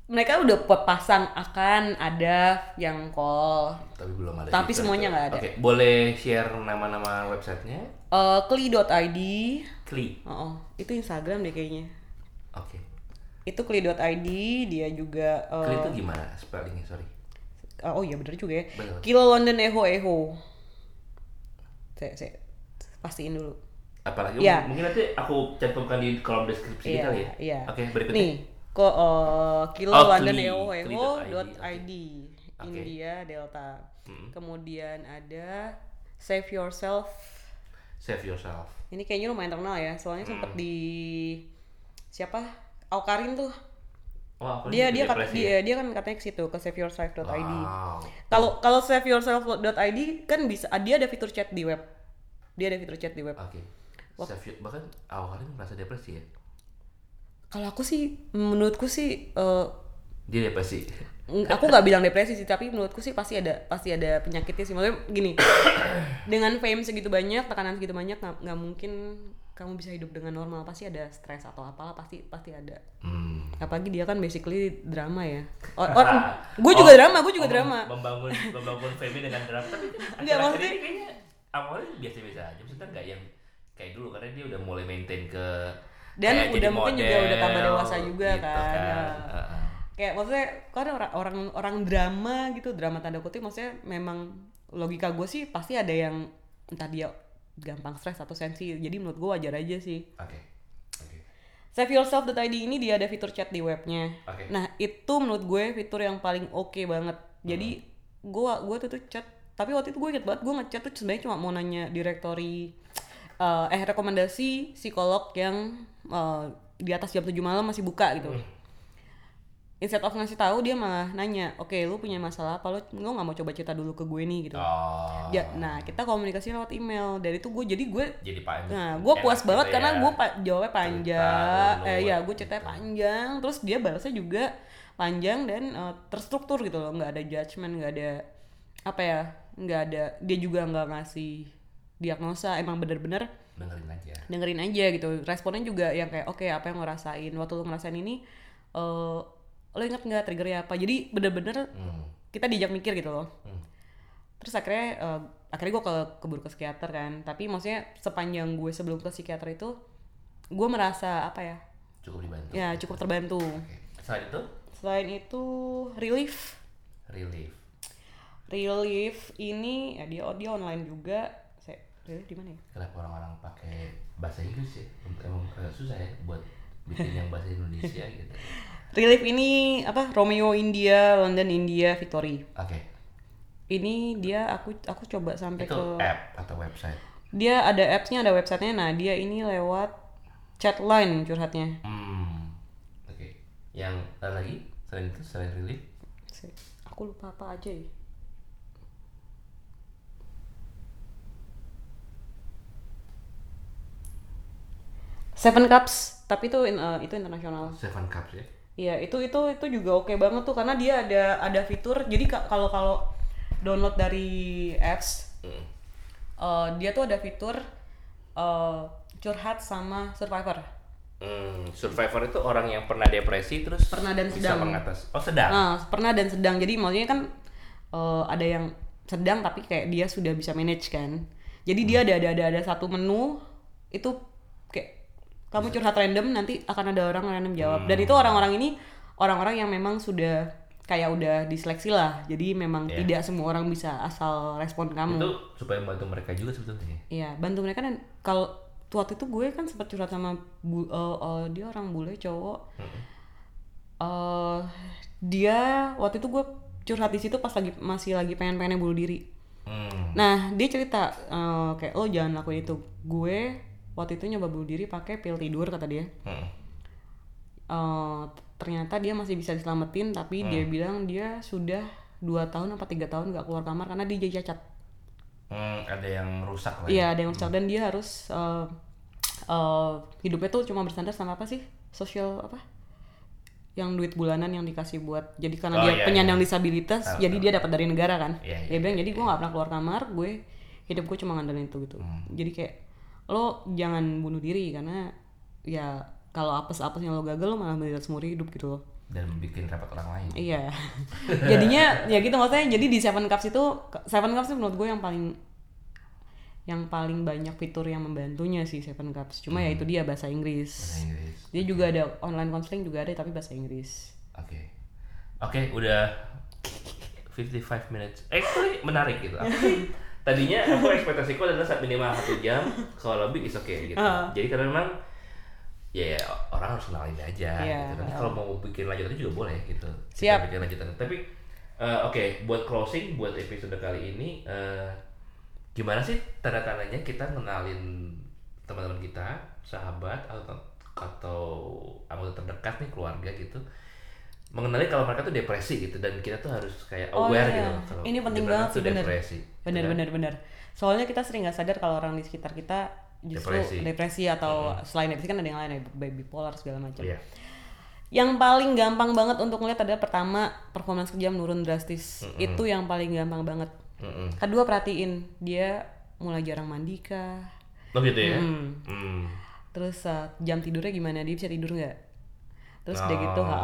Mereka udah pasang akan ada yang call Tapi belum ada. Tapi semuanya nggak ada. Oke, boleh share nama-nama websitenya? Eh, kli.id Kli. oh, oh, itu Instagram deh kayaknya Oke. itu kli.id dia juga eh, Kli itu gimana spellingnya? Sorry. oh iya bener juga ya Betul. Kilo London Eho Eho saya saya pastiin dulu Apalagi Iya. mungkin nanti aku cantumkan di kolom deskripsi Iya, kita ya. iya. Oke, berikutnya. Nih, kok uh, kilo Oh, London. ID Oke. India Delta. Hmm. Kemudian ada Save Yourself. Save yourself. Ini kayaknya lumayan terkenal ya, soalnya Hmm. sempet di siapa? Aukarin tuh. Oh, Dia dia kat, depresi dia, ya? dia kan katanya ke situ ke saveyourself.id. Wow. Kalau kalau saveyourself.id kan bisa dia ada fitur chat di web. Dia ada fitur chat di web. Oke. Save your- bahkan awalnya merasa depresi ya. Kalau aku sih menurutku sih eh, Dia depresi. Aku nggak bilang depresi sih tapi menurutku sih pasti ada pasti ada penyakitnya sih maksudnya gini dengan fame segitu banyak tekanan segitu banyak nggak mungkin kamu bisa hidup dengan normal pasti ada stres atau apalah pasti pasti ada Hmm. apalagi dia kan basically drama ya or, gue juga drama gue juga Oh, drama Membangun membangun fame dengan drama tapi kan Nggak, maksudnya- kayaknya awalnya biasa-biasa aja. Maksudnya nggak yang kayak dulu karena dia udah mulai maintain ke Dan kayak udah mungkin juga model, udah tambah dewasa juga gitu kan. Ya. Heeh. kayak maksudnya kan orang orang orang drama gitu drama tanda kutip maksudnya memang logika gue sih pasti ada yang entah dia gampang stres atau sensi jadi menurut gue wajar aja sih Oke. Oke. Saveyourself.id ini dia ada fitur chat di webnya. Oke. Nah itu menurut gue fitur yang paling oke banget. Jadi gue gue tuh tuh chat. Tapi waktu itu gue inget banget gue ngechat tuh sebenarnya cuma mau nanya direktori eh, eh rekomendasi psikolog yang eh, di atas jam 7 malam masih buka gitu. Instead of ngasih tahu dia malah nanya, oke lu punya masalah apa lu lu nggak mau coba cerita dulu ke gue nih gitu. Oh. Ya, nah kita komunikasi lewat email. Dari itu gue jadi gue Jadi. Nah, gue puas enak banget gitu karena ya. gue pa jawabnya panjang, eh ya gue ceritanya gitu. panjang, terus dia balasnya juga panjang dan eh, terstruktur gitu loh, nggak ada judgement, nggak ada apa ya, nggak ada dia juga nggak ngasih diagnosa, emang bener-bener dengerin aja. dengerin aja gitu. Responnya juga yang kayak oke apa yang lo rasain, waktu lo ngerasain ini, eh lo inget nggak triggernya apa? Jadi bener-bener Hmm. kita diajak mikir gitu loh Hmm. terus akhirnya eh, akhirnya gue ke keburu ke psikiater kan tapi maksudnya sepanjang gue sebelum ke psikiater itu gue merasa apa ya Cukup dibantu. ya cukup terbantu Oke. Selain itu selain itu relief relief. relief ini ya dia dia online juga relief di mana ya Kenapa orang-orang pakai bahasa Inggris ya? Emang agak susah ya buat bikin yang bahasa Indonesia gitu. relief ini apa Romeo India London India Victory Oke. ini dia aku aku coba sampai Itu ke app atau website. dia ada appsnya ada websitenya nah dia ini lewat chatline curhatnya Hmm. Oke. Yang ada lagi selain itu selain relief? Aku lupa apa aja ya Seven Cups tapi itu in- eh, itu internasional Seven Cups ya. Iya itu itu itu juga oke banget tuh karena dia ada ada fitur jadi ka- kalau kalau download dari apps Hmm. eh, dia tuh ada fitur eh, curhat sama survivor Hmm, survivor itu orang yang pernah depresi terus Pernah dan bisa sedang. mengatas. Oh sedang. Nah, pernah dan sedang. Jadi maksudnya kan eh, ada yang sedang tapi kayak dia sudah bisa manage kan. Jadi dia ada ada ada ada satu menu itu kamu curhat random nanti akan ada orang random jawab. Dan itu orang-orang ini orang-orang yang memang sudah kayak udah diseleksi lah. Jadi memang Iya. tidak semua orang bisa asal respon kamu. Itu supaya membantu mereka juga sebetulnya. Iya, bantu mereka dan kalau waktu itu gue kan sempat curhat sama bu, eh, eh, dia orang bule cowok. eh dia waktu itu gue curhat di situ pas lagi masih lagi pengen-pengen bunuh diri. Hmm. Nah, dia cerita eh, kayak lo jangan lakuin itu. Gue waktu itu nyoba bunuh diri pakai pil tidur kata dia. Hmm. Eh, ternyata dia masih bisa diselamatin tapi dia bilang dia sudah dua tahun apa tiga tahun gak keluar kamar karena dia cacat. Hmm, ada yang rusak lah. ya. Iya, ada yang rusak dan dia harus eh, eh, hidupnya tuh cuma bersandar sama apa sih? Sosial apa? Yang duit bulanan yang dikasih buat jadi karena Oh, dia iya, penyandang iya. disabilitas, Tahu, jadi dia dapat dari negara kan. Iya, iya, dia bilang iya, jadi gue nggak pernah keluar kamar, gue hidup gue cuma ngandelin itu gitu. Hmm. Jadi kayak lo jangan bunuh diri karena ya kalau apes-apesnya lo gagal lo malah menderita seumur hidup gitu loh. Dan bikin repot orang lain. Iya. Jadinya ya gitu maksudnya jadi di Seven Cups itu Seven Cups itu menurut gue yang paling yang paling banyak fitur yang membantunya sih Seven Cups. Cuma ya itu dia bahasa Inggris. Bahasa Inggris. Dia juga ada online counseling juga ada tapi bahasa Inggris. Oke. Oke, udah 55 minutes. Actually menarik gitu. Tadinya aku ekspektasiku adalah saat minimal satu jam, kalau lebih is okay gitu. Ah. Jadi karena memang ya orang harus kenalin aja Iya. gitu. Nanti kalau mau bikin lanjutan juga boleh gitu. Kita Siap. bikin lanjutan. Tapi eh, oke, buat closing buat episode kali ini eh, gimana sih tanda-tandanya kita kenalin teman-teman kita, sahabat atau atau anggota terdekat nih keluarga gitu mengenali kalau mereka tuh depresi gitu dan kita tuh harus kayak Oh, aware iya. gitu kalau Ini penting banget tuh sih, bener. depresi Bener gitu kan. bener bener. Soalnya kita sering nggak sadar kalau orang di sekitar kita justru Depresi. depresi, atau selain depresi kan ada yang lain ya baby bipolar segala macam. Iya. Yang paling gampang banget untuk ngeliat adalah pertama performance kerja menurun drastis. Itu yang paling gampang banget. Mm-mm. Kedua perhatiin dia mulai jarang mandi kah? Oh gitu ya Hmm. Hmm. Terus uh, jam tidurnya gimana? Dia bisa tidur nggak? Terus udah gitu, Oh. ha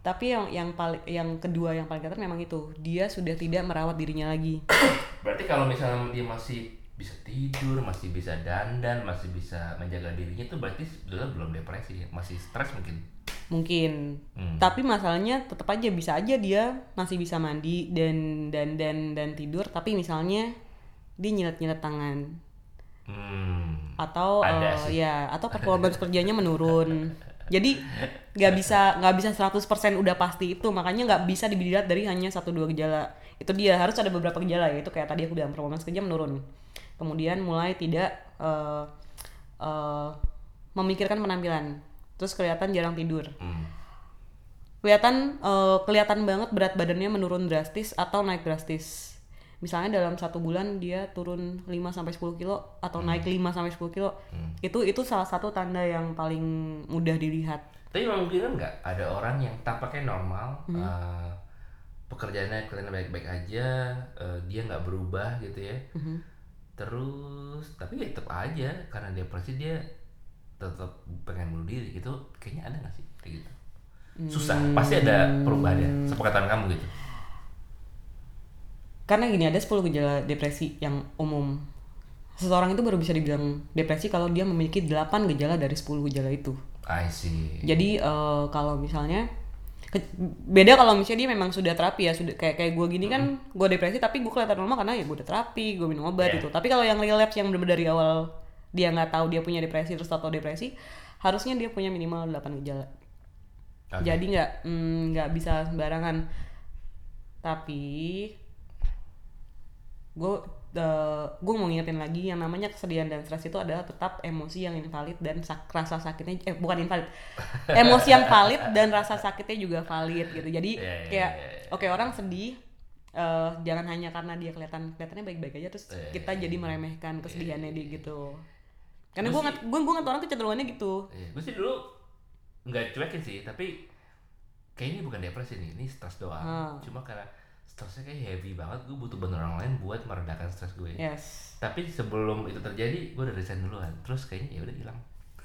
Tapi yang yang paling yang kedua yang paling kelihatan memang itu dia sudah tidak merawat dirinya lagi. berarti kalau misalnya dia masih bisa tidur masih bisa dandan masih bisa menjaga dirinya itu berarti sebetulnya belum depresi ya masih stres mungkin Mungkin. Hmm. Tapi masalahnya tetap aja bisa aja dia masih bisa mandi dan dan dan dan tidur. Tapi misalnya dia nyilet-nyilet tangan hmm. atau Ada sih. ya atau performance kerjanya menurun. Jadi nggak bisa nggak bisa 100% udah pasti itu. Makanya nggak bisa dilihat dari hanya satu dua gejala. Itu dia harus ada beberapa gejala ya. Itu kayak tadi aku bilang performance kerja menurun. Kemudian mulai tidak eh, eh, memikirkan penampilan. Terus kelihatan jarang tidur. Hmm. kelihatan eh, kelihatan banget berat badannya menurun drastis atau naik drastis. Misalnya dalam satu bulan dia turun 5 sampai 10 kilo atau naik 5 sampai 10 kilo. Itu itu salah satu tanda yang paling mudah dilihat. Tapi memungkinkan nggak ada orang yang tampaknya normal, Hmm. eh, pekerjaannya kelihatannya baik-baik aja, eh, dia nggak berubah gitu ya. Mhm. Terus tapi ya tetap aja karena depresi dia tetap pengen bunuh diri gitu. Kayaknya ada nggak sih kayak gitu? Susah, pasti ada perubahannya. Sepengetahuan kamu gitu. Karena gini ada 10 gejala depresi yang umum. Seseorang itu baru bisa dibilang depresi kalau dia memiliki 8 gejala dari 10 gejala itu. I see. Jadi eh, kalau misalnya ke- beda kalau misalnya dia memang sudah terapi ya sudah kayak kayak gue gini kan gue depresi tapi gue kelihatan normal karena ya gue udah terapi gue minum obat Yeah. itu tapi kalau yang relapse yang benar dari awal dia nggak tahu dia punya depresi terus tahu depresi harusnya dia punya minimal 8 gejala Oke. jadi nggak mm, nggak bisa sembarangan tapi gue gue mau ngingetin lagi yang namanya kesedihan dan stres itu adalah tetap emosi yang invalid dan sak- rasa sakitnya eh bukan invalid emosi yang valid dan rasa sakitnya juga valid gitu jadi Iya, iya, kayak iya, iya. oke orang sedih eh, jangan hanya karena dia kelihatan kelihatannya baik-baik aja terus Iya, kita jadi meremehkan kesedihannya dia gitu karena gue gue gue ngat orang kecenderungannya gitu Iya, gue sih dulu nggak cuekin sih, tapi kayaknya bukan depresi nih, ini stres doang. Ah. Cuma karena stresnya kayak heavy banget, gue butuh bantuan orang lain buat meredakan stres gue. yes Tapi sebelum itu terjadi, gue udah resign duluan. Terus kayaknya ya udah hilang.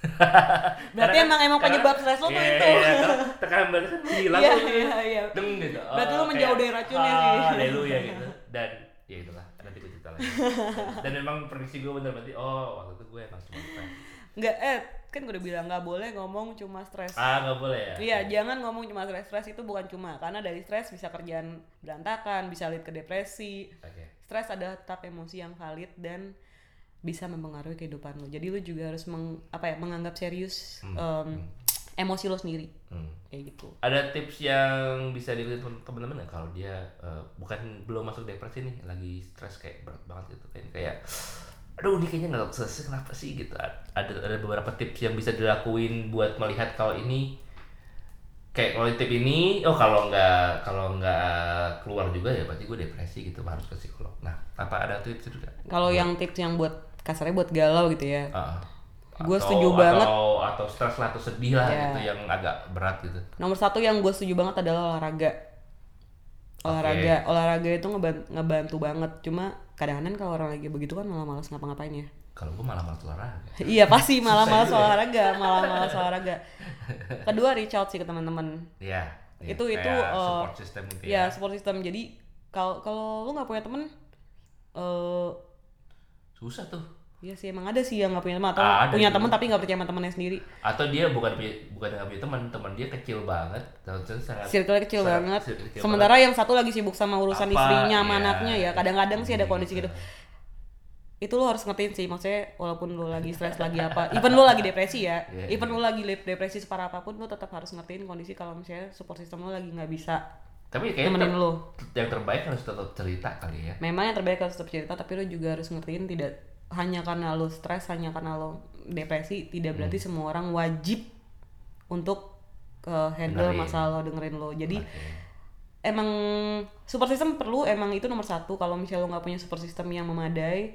Berarti emang emang penyebab stres lo tuh Iya, itu. Iya, karena tekanan badan kan hilang Iya, tuh. iya, iya. Deng gitu. Berarti lu Oh, menjauh dari racunnya ah, sih. Haleluya gitu. Dan ya itulah, nanti gue cerita lagi. Dan memang prediksi gue bener berarti, oh waktu itu gue emang cuma stres. Nggak, eh kan gue udah bilang nggak boleh ngomong cuma stres. Ah, nggak boleh ya? Iya, jangan ngomong cuma stres. Stres itu bukan cuma karena dari stres bisa kerjaan berantakan, bisa lead ke depresi. Oke. Stres adalah tetap emosi yang valid dan bisa mempengaruhi kehidupan lo. Jadi lo juga harus meng, apa ya, menganggap serius em, emosi lo sendiri. Hmm. Kayak gitu. Ada tips yang bisa dilihat teman-teman nggak kalau dia eh, bukan belum masuk depresi nih, lagi stres kayak berat banget gitu kayak kayak aduh ini kayaknya nggak selesai kenapa sih gitu. Ada ada beberapa tips yang bisa dilakuin buat melihat kalau ini kayak kalau tip ini oh kalau nggak kalau nggak keluar juga ya berarti gue depresi gitu harus ke psikolog nah apa ada tips juga Kalau yang tips yang buat kasarnya buat galau gitu ya. Gua Atau- setuju banget. atau atau stres lah atau sedih lah Iya. gitu yang agak berat gitu Nomor satu yang gue setuju banget adalah olahraga. Olahraga, olahraga itu ngeban- ngebantu banget. Cuma kadang-kadang kalau orang lagi begitu kan malah malas ngapa-ngapain ya. kalau gue malah malas olahraga iya pasti malah malas ya. olahraga, malah malas olahraga. Kedua reach out sih ke teman-teman. Iya. iya. Itu- itu, uh, support system gitu Ya ya. support system. Jadi kalau kalau lu nggak punya temen, eh Susah tuh. Iya sih emang ada sih yang nggak punya teman atau ada punya teman tapi nggak percaya sama temannya sendiri. Atau dia bukan punya bukan nggak punya teman, teman dia kecil banget. Sangat Circle kecil sangat- banget. circle kecil Sementara yang satu lagi sibuk sama urusan Apa, istrinya sama iya. anaknya ya. Kadang-kadang sih ada kondisi Gitu. Itu lo harus ngertiin sih maksudnya walaupun lo lagi stres lagi apa, even lo lagi depresi ya, Iya, even lo lagi depresi separah apa pun lo tetap harus ngertiin kondisi kalau misalnya support system lo lagi nggak bisa Tapi kayaknya nemenin ter- lo. yang terbaik harus tetap cerita kali ya. Memang yang terbaik harus tetap cerita tapi lo juga harus ngertiin tidak hanya karena lo stres, hanya karena lo depresi, tidak berarti Hmm. semua orang wajib untuk uh, handle Dengerin. masalah lo dengerin lo. Jadi Oke. emang support system perlu emang itu nomor satu kalau misalnya lo nggak punya support system yang memadai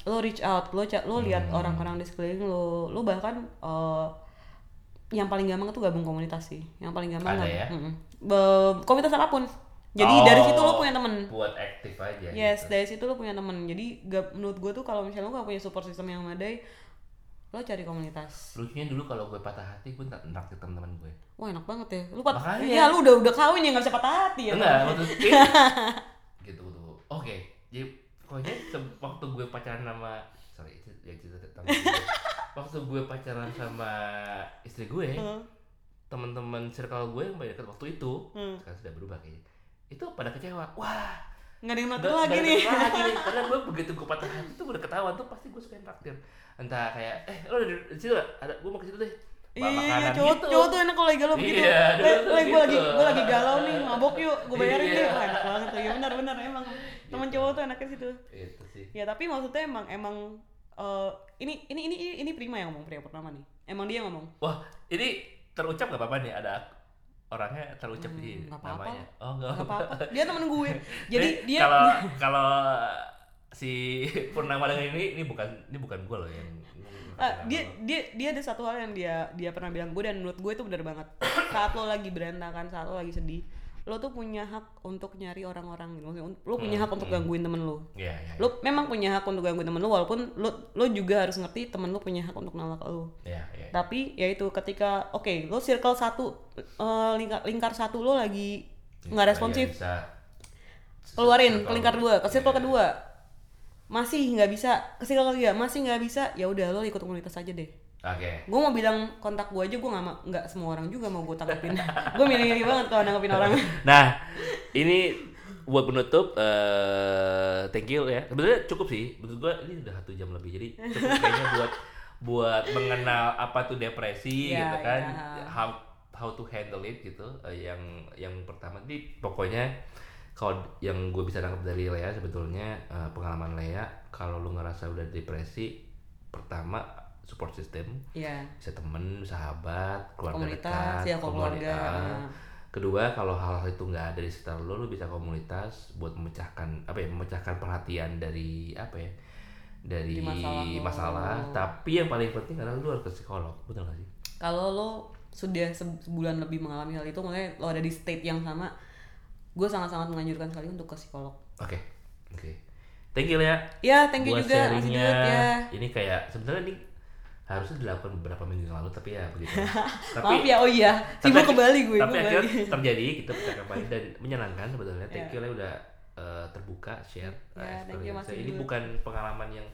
lo reach out lo ca- lo lihat Hmm. orang-orang di sekeliling lo lo bahkan eh, yang paling gampang itu gabung komunitas sih yang paling gampang Ada gab- ya? Mm-mm. Be- komunitas apa pun jadi Oh, dari situ lo punya temen Buat aktif aja. yes gitu. dari situ lo punya temen jadi gak, menurut gue tuh kalau misalnya lo gak punya support system yang memadai lo cari komunitas Lucunya dulu kalau gue patah hati gue tak naktir teman-teman gue. wah enak banget ya lu pat Makanya. ya lu udah udah kawin ya nggak bisa patah hati ya Enggak, waktu itu gitu tuh. Oke, jadi pokoknya waktu gue pacaran sama sorry itu ya cerita tentang waktu gue pacaran sama istri gue, Hmm. teman-teman circle gue yang dekat waktu itu, Hmm. sekarang sudah berubah kayaknya. Itu pada kecewa. Wah, nggak ada yang nakal lagi nih lagi nih. Karena gue begitu gue patah hati tuh udah ketahuan tuh pasti gue suka yang traktir. Entah kayak eh lo ada di situ nggak? ada gue mau ke situ deh. Iya, cowok, gitu. cowok tuh enak kalau lagi galau begitu. Iya, Eh, eh, gue lagi gitu. gue lagi galau nih, mabok yuk, gue bayarin Iya. deh. Enak banget tuh. Ya benar benar emang. Teman Gitu. cowok tuh enaknya situ. Itu sih. Ya tapi maksudnya emang emang ini ini ini ini ini Prima yang ngomong pria pertama nih. Emang dia ngomong. Wah, ini terucap gak apa-apa nih ada orangnya terucap Hmm, di nggak apa-apa. namanya. Oh, enggak Gak apa-apa. Dia temen gue. Jadi dia kalau kalau si Purnama dengan ini ini bukan ini bukan gue loh yang Ah, dia dia dia ada satu hal yang dia dia pernah bilang gue dan menurut gue itu benar banget saat lo lagi berantakan saat lo lagi sedih lo tuh punya hak untuk nyari orang-orang gitu lo punya Hmm, hak untuk gangguin temen lo Iya, iya. lo memang punya hak untuk gangguin temen lo walaupun lo lo juga harus ngerti temen lo punya hak untuk nolak lo Iya, iya. tapi ya itu ketika oke lo circle satu eh, lingkar lingkar satu lo lagi nggak Iya, responsif bisa. keluarin ke lingkar dua ke circle Iya. kedua masih nggak bisa ke circle ketiga masih nggak bisa ya udah lo ikut komunitas aja deh Oke. gue mau bilang kontak gue aja gue nggak nggak semua orang juga mau gue tanggapin gue milih-milih banget kalau nanggapin orang Nah, ini buat penutup eh thank you ya. Sebenarnya cukup sih. Menurut gua ini udah satu jam lebih. Jadi cukup kayaknya buat buat mengenal apa tuh depresi Iya, gitu kan. iya. How how to handle it gitu. Eh, yang yang pertama di pokoknya kalau yang gue bisa nangkep dari Lea sebetulnya eh, pengalaman Lea kalau lu ngerasa udah depresi pertama support system ya bisa temen, sahabat, keluarga komunitas dekat, ya keluarga komunitas. Kedua, kalau hal-hal itu nggak ada di sekitar lo, lo bisa komunitas buat memecahkan apa ya, memecahkan perhatian dari apa ya, dari Di masalah lo. masalah. Tapi yang paling penting adalah lo harus ke psikolog, betul nggak sih? kalau lo sudah se- sebulan lebih mengalami hal itu makanya lo ada di state yang sama gue sangat-sangat menganjurkan sekali untuk ke psikolog Oke, oke. Thank you ya. ya thank you buat juga sharingnya. Ya Ini kayak sebenarnya ini harusnya dilakukan beberapa minggu yang lalu, tapi ya begitu. maaf ya oh iya. sibuk ke Bali gue tapi akhirnya terjadi kita bisa kembali dan menyenangkan sebetulnya. Thank Ya. you lah udah eh, terbuka share Ya, eh, thank you, ini bukan pengalaman yang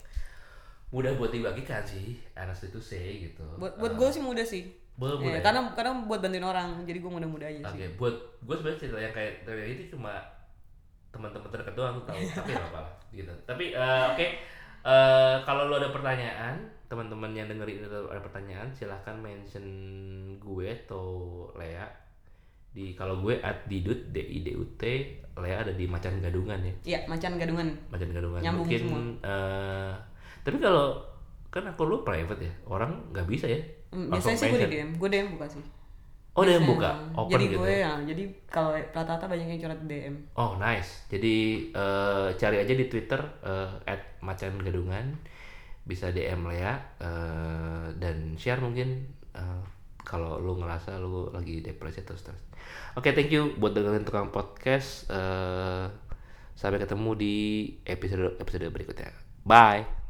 mudah buat dibagikan sih honestly to say gitu. Buat buat Eh, gue sih mudah sih. Boleh Ya, boleh karena karena buat bantuin orang jadi gue mudah-mudah aja oke sih buat gue sebenarnya cerita yang kayak kayak itu cuma teman-teman terdekat doang tahu tapi apa gitu. Tapi eh, oke Eh, kalau lo ada pertanyaan teman-teman yang dengerin itu ada pertanyaan silahkan mention gue atau Lea di kalau gue at didut d i d u t Lea ada di macan gadungan ya Iya, macan gadungan. macan gadungan Nyambung mungkin semua. eh, tapi kalau kan aku lu private ya orang nggak bisa ya Hmm, Biasanya sih gue di. DM, gue DM buka sih. Oh, Biasanya. buka, open jadi gitu gue ya? ya jadi kalau rata-rata banyak yang curhat DM Oh nice. Jadi eh, cari aja di Twitter eh, @macan gadungan bisa DM Lea eh, dan share mungkin eh, kalau lu ngerasa lu lagi depresi atau stres. Oke, thank you buat dengerin tukang podcast. eh, sampai ketemu di episode episode berikutnya. Bye.